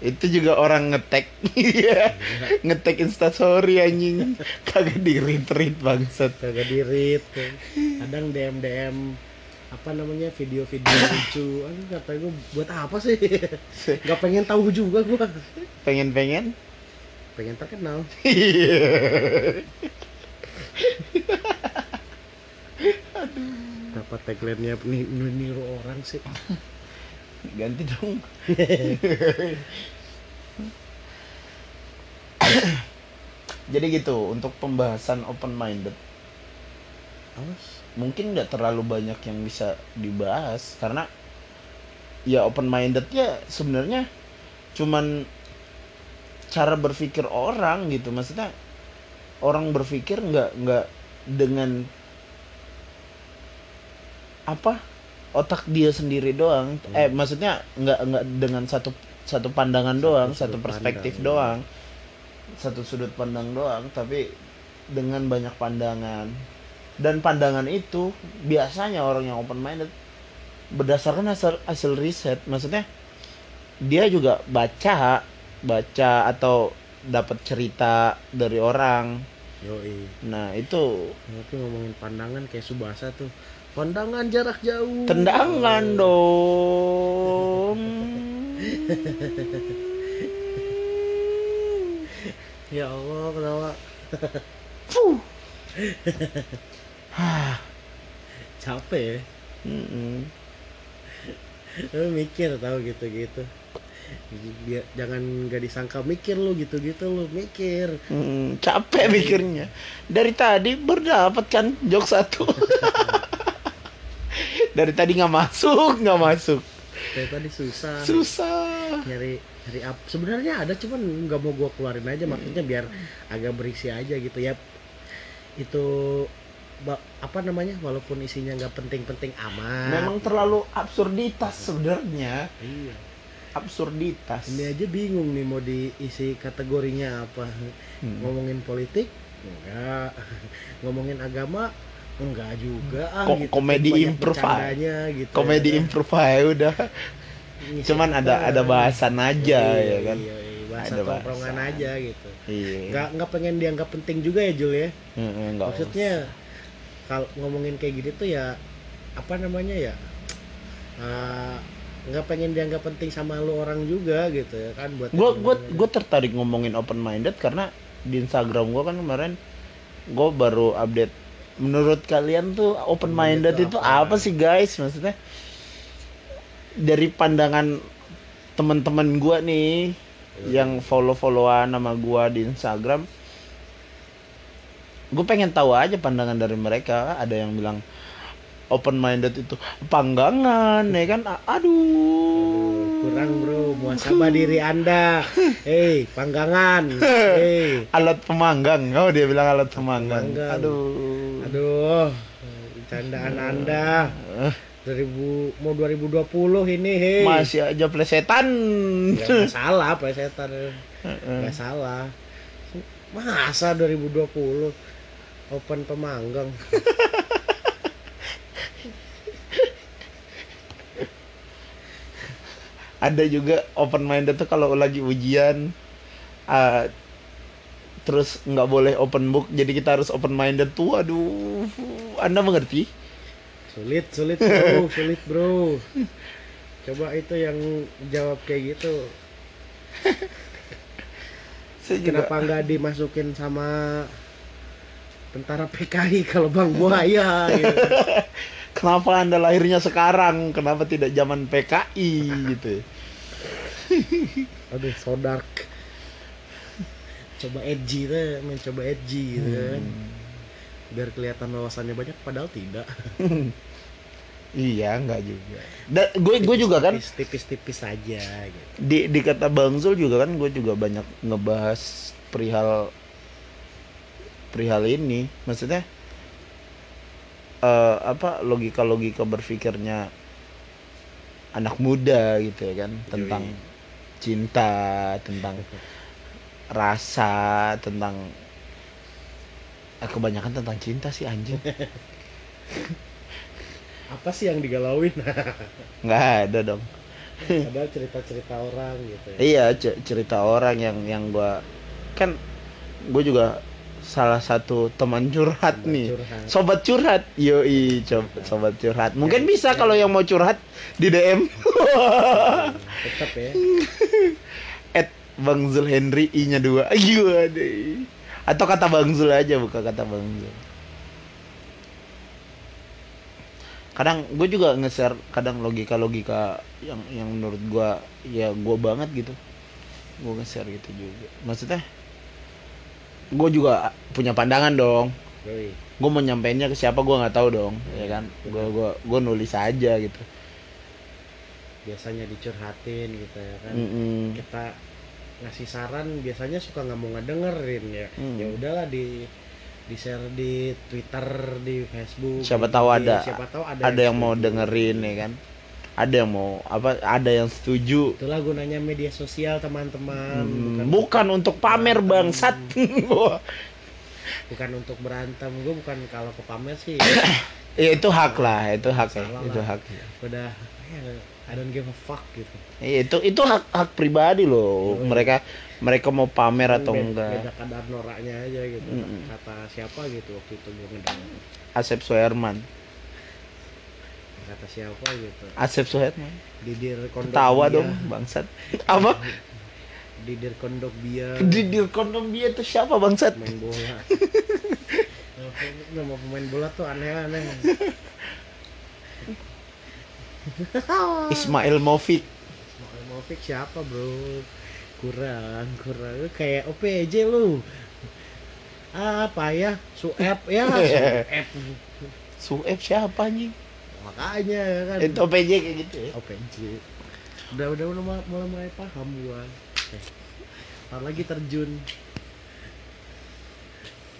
itu juga orang ngetek Iya. [LAUGHS] ngetek instastory anjing kagak di retweet bangsat Kagak di read. Kadang DM DM apa namanya video-video [COUGHS] lucu. Aduh kata gua buat apa sih? [LAUGHS] Nggak pengen tahu juga gua. pengen pengen Pengen terkenal. [LAUGHS] Dapat tagline-nya nih niru orang sih. [LAUGHS] ganti dong jadi gitu untuk pembahasan open minded Awas. Mungkin nggak terlalu banyak yang bisa dibahas karena ya open minded ya sebenarnya cuman cara berpikir orang gitu maksudnya orang berpikir nggak nggak dengan apa otak dia sendiri doang Hmm. eh maksudnya nggak nggak dengan satu satu pandangan Satu doang satu perspektif pandang. doang satu sudut pandang doang tapi dengan banyak pandangan dan pandangan itu biasanya orang yang open minded berdasarkan hasil hasil riset maksudnya dia juga baca baca atau dapat cerita dari orang Yoi. nah itu Tapi ngomongin pandangan kayak Subasa tuh. Pandangan jarak jauh. tendangan dong [LAUGHS] Ya Allah, kenapa? Fuh. [LAUGHS] Hah. [SIGHS] Capek ya. Mm-mm. Lu mikir tahu gitu-gitu. Biar jangan gak disangka mikir lu gitu-gitu lu mikir. Mm, capek mikirnya dari tadi berdapat kan jok satu [LAUGHS] dari tadi nggak masuk nggak masuk Dari tadi susah. susah nyari nyari apa sebenarnya ada cuman nggak mau gua keluarin aja maksudnya biar agak berisi aja gitu ya itu apa namanya walaupun isinya nggak penting-penting amat. Memang terlalu absurditas sebenarnya. Iya. Absurditas. Ini aja bingung nih mau diisi kategorinya apa. Hmm. ngomongin politik enggak. [LAUGHS] Ngomongin agama enggak juga ah Ko- gitu. komedi improv, gitu. Komedi ya. improv aja udah. Ngisi cuman ada ada bahasan aja Iya, ya kan? iya, iya, bahasa Ada tongkrongan bahasan. aja gitu. Iya. Nggak nggak pengen dianggap penting juga ya Jul ya? Heeh, nggak maksudnya kalau ngomongin kayak gitu tuh ya apa namanya ya eh, nggak pengen dianggap penting sama lu orang juga gitu ya kan buat gue gue gue tertarik ngomongin open minded karena di Instagram gue kan kemarin gue baru update. Menurut kalian tuh open minded itu itu apa? apa sih guys? Maksudnya dari pandangan teman-teman gua nih yang follow-followan sama gua di Instagram gue pengen tahu aja pandangan dari mereka. Ada yang bilang open minded itu panggangan ya kan? Aduh. Kurang bro. Muasabah diri anda. Hei panggangan. Hei. Alat pemanggang. Oh dia bilang alat pemanggang. Pemanggang. aduh. Aduh. Candaan anda. 2000 mau 2020 ini hei. Masih aja plesetan. Ya, nggak salah plesetan. Nggak salah. Masa 2020 open pemanggang. Ada juga open minded tuh kalau lagi ujian uh, terus nggak boleh open book jadi kita harus open minded tuh aduh anda mengerti? Sulit sulit bro [LAUGHS] sulit bro. Coba itu yang jawab kayak gitu. [LAUGHS] Saya kenapa nggak dimasukin sama tentara PKI kalau bang buaya gitu. [LAUGHS] Kenapa anda lahirnya sekarang? Kenapa tidak zaman PKI gitu? Aduh so dark. Coba edgy tuh mencoba edgy gitu kan. Biar kelihatan wawasannya banyak padahal tidak. [LAUGHS] Iya nggak juga. Dan gue gue juga kan tipis-tipis aja gitu. Di di kata Bang Zul juga kan gue juga banyak ngebahas perihal perihal ini. Maksudnya eh apa logika logika berpikirnya anak muda gitu ya kan? Tentang cinta tentang rasa tentang eh, kebanyakan tentang cinta sih anjing. [LAUGHS] Apa sih yang digalauin? [LAUGHS] Nggak ada dong. Padahal cerita-cerita orang gitu ya. Iya ce- cerita orang yang yang gua kan gue juga salah satu teman curhat Teman nih. curhat. sobat curhat. Yoi coba sobat curhat. Mungkin bisa kalau yang mau curhat di DM tetap ya. [LAUGHS] At Bang Zul Henry i nya dua. Ayo deh atau kata Bang Zul aja bukan kata Bang Zul. Kadang gue juga nge-share kadang logika-logika yang yang menurut gue ya gue banget gitu. Gue nge-share gitu juga. Maksudnya gue juga punya pandangan dong. Gue mau nyampeinnya ke siapa gue nggak tahu dong ya kan? Gue gue gue nulis aja gitu. Biasanya dicurhatin gitu ya kan. Mm-mm. kita ngasih saran biasanya suka nggak mau ngedengerin ya. Hmm. ya udahlah di di share di Twitter di Facebook siapa di tahu ada siapa tahu ada, ada yang mau setuju. dengerin ya kan ada yang mau apa ada yang setuju. Itulah gunanya media sosial teman-teman. Hmm, bukan untuk pamer bangsat. [LAUGHS] Bukan untuk berantem. Gue bukan kalau ke pamer sih. [COUGHS] Ya itu hak lah itu hak ya itu hak. Udah eh, I don't give a fuck gitu. Iya, itu itu hak hak pribadi loh. Yoi. mereka mereka mau pamer atau Beda- enggak. beda kadar noraknya aja gitu Mm-mm. kata siapa gitu waktu itu gue ngedenger. Asep Suherman kata siapa gitu. Asep Suherman Didir Kondok tawa Bia. dong bangsat. Apa? Didir Kondok Bia di di kondom dia itu siapa bangsat? Main bola. [LAUGHS] Nama pemain bola tuh aneh-aneh Ismail Movik Movik siapa bro? Kurang kurang. Kayak OPJ lu. Apa ya? Suep ya? [LAUGHS] Suep Sueb siapa anjing makanya ya kan? Itu PJ kayak gitu ya. OPJ udah udah udah mulai mulai, mulai paham gua. Eh, ntar lagi terjun.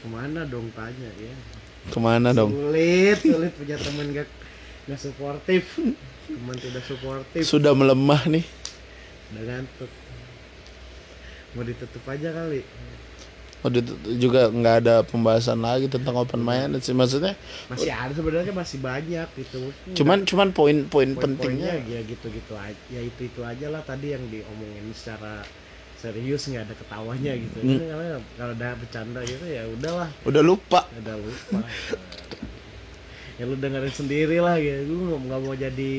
Ke mana dong tanya ya? Ke mana dong? Sulit sulit punya teman gak gak suportif. Teman tidak suportif. Sudah melemah nih. Udah ngantuk. Mau ditutup aja kali Waktu itu juga nggak ada pembahasan lagi tentang open minded sih. Maksudnya masih ada sebenarnya masih banyak gitu. cuman cuman poin-poin pentingnya. ya gitu gitu aja ya itu itu aja lah tadi yang diomongin secara serius nggak ada ketawanya gitu. Hmm. Ini kalau udah bercanda gitu ya udahlah. Udah lupa. Udah lupa. Ya lu dengerin sendiri lah ya. Gue nggak nggak mau jadi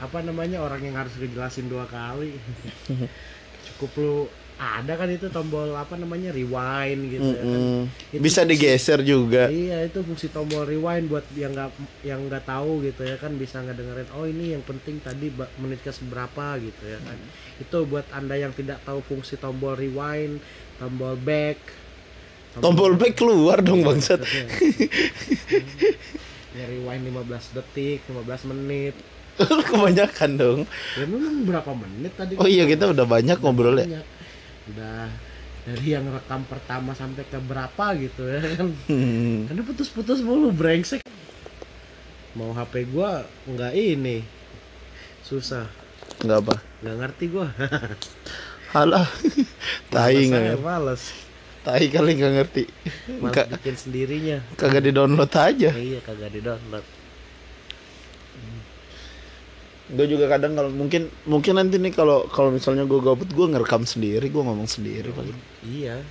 apa namanya orang yang harus ngejelasin dua kali. [LAUGHS] Cukup lu ada kan itu tombol apa namanya rewind gitu ya kan. Itu Bisa fungsi- digeser juga. Iya itu fungsi tombol rewind buat yang nggak yang nggak tahu gitu ya kan bisa ngedengerin oh ini yang penting tadi menit ke seberapa gitu ya kan itu buat anda yang tidak tahu fungsi tombol rewind tombol back Tombol back keluar dong bangsat. [LAUGHS] ya rewind 15 detik 15 menit [LAUGHS] Kebanyakan dong. ya memang berapa menit tadi Oh iya kita udah banyak ngobrol ya. Banyak. Udah dari yang rekam pertama sampai ke berapa gitu ya kan Hmm. Karena putus-putus mulu brengsek. Mau HP gua nggak ini. Susah. Nggak apa. nggak ngerti gua. [LAUGHS] Halah. Tai Males nggak males. Tai kali nggak ngerti. Ka- bikin sendirinya. kagak di download aja. iya, kagak di-download. Gue juga kadang kalau mungkin mungkin nanti nih kalau kalau misalnya gue gabut gue ngerekam sendiri gue ngomong sendiri paling. Iya.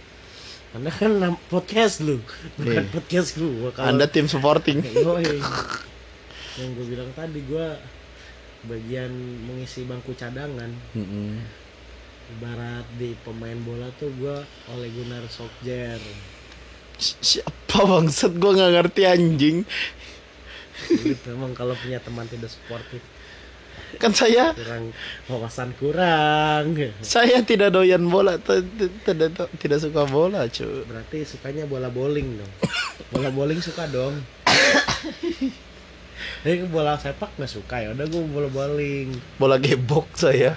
Anda kan podcast lu, bukan Iya. podcast gua. Kalau Anda tim supporting. [LAUGHS] Yoi. Yang gue bilang tadi gua bagian mengisi bangku cadangan. Mm-mm. Ibarat di pemain bola tuh gua Ole Gunnar Solskjaer. Si- Siapa bangsat gue nggak ngerti anjing. Sulit memang kalau punya teman tidak sportif. Kan saya kurang wawasan kurang saya tidak doyan bola, tidak tidak suka bola cuy. berarti sukanya bola bowling dong bola bowling suka dong Tapi bola sepak nggak suka ya udah gue bola bowling Bola gebok saya.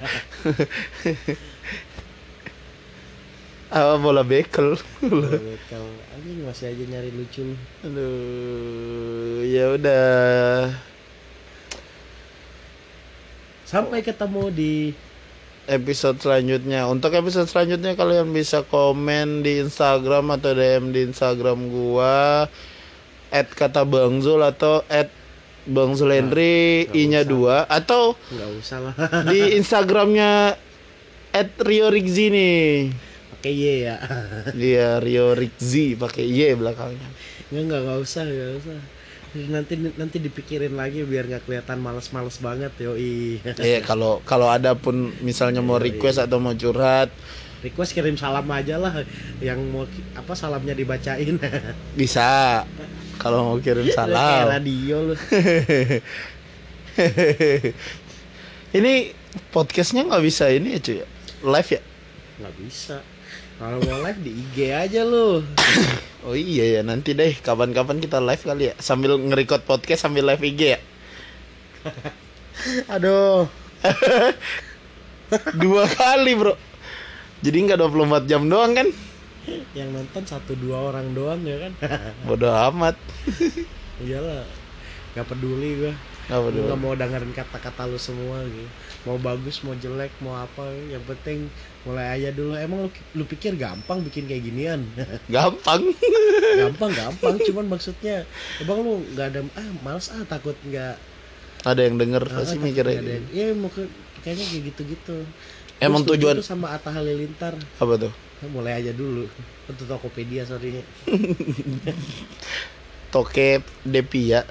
Apa bola bekel? bola bekel anjing masih aja nyari lucu lu. Aduh, ya udah. Sampai ketemu di episode selanjutnya. Untuk episode selanjutnya kalian bisa komen di Instagram atau DM di Instagram gua at kata Bang Zul atau at Bang nggak I-nya. 2 atau nggak usah lah di [LAUGHS] Instagramnya at Rio Rigzi nih. pakai y ya Dia Rio Rigzi pakai Y belakangnya. nggak nggak usah nggak usah nanti nanti dipikirin lagi biar nggak kelihatan males-males banget yoi. [LAUGHS] Iya kalau kalau ada pun misalnya mau request atau mau curhat. Request kirim salam aja lah yang mau apa salamnya dibacain. [LAUGHS] Bisa. Kalau mau kirim kayak salam. radio lu. [LAUGHS] Ini podcastnya nggak bisa ini ya cuy. Live ya? Nggak bisa kalau mau live di IG aja lu. [COUGHS] Oh iya ya nanti deh kapan-kapan kita live kali ya. Sambil nge-record podcast sambil live IG ya. [LAUGHS] Aduh. [LAUGHS] Dua kali bro. Jadi nggak 24 jam doang kan? Yang nonton satu dua orang doang ya kan? [LAUGHS] Bodoh amat. Iyalah nggak peduli gua. Nggak Gua bodoh nggak mau dengerin kata-kata lu semua gitu mau bagus mau jelek mau apa yang penting mulai aja dulu. Emang lu, lu pikir gampang bikin kayak ginian? [LAUGHS] Gampang. Gampang gampang cuman maksudnya emang lu nggak ada ah males ah takut nggak ada yang denger ah, pasti mikirnya ada yang- iya mau ke- kayaknya kayak gitu-gitu. Emang Gua setuju tujuan- sama Atta Halilintar. Apa tuh? Nah, mulai aja dulu. Untuk Tokopedia sorry. [LAUGHS] Toke Depia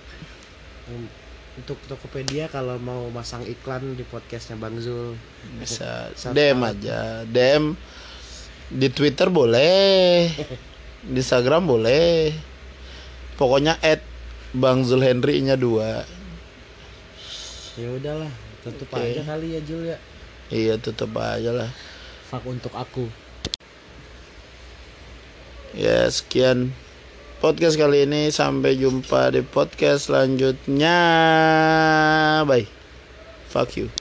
untuk Tokopedia kalau mau masang iklan di podcastnya Bang Zul. Bisa DM out. aja. DM di Twitter boleh di Instagram boleh. Pokoknya at Bang Zul Henry nya dua. Ya udahlah tutup Oke. aja kali ya Jul ya. Iya tutup aja lah. Fuck untuk aku. Ya sekian podcast kali ini sampai jumpa di podcast selanjutnya. Bye. Fuck you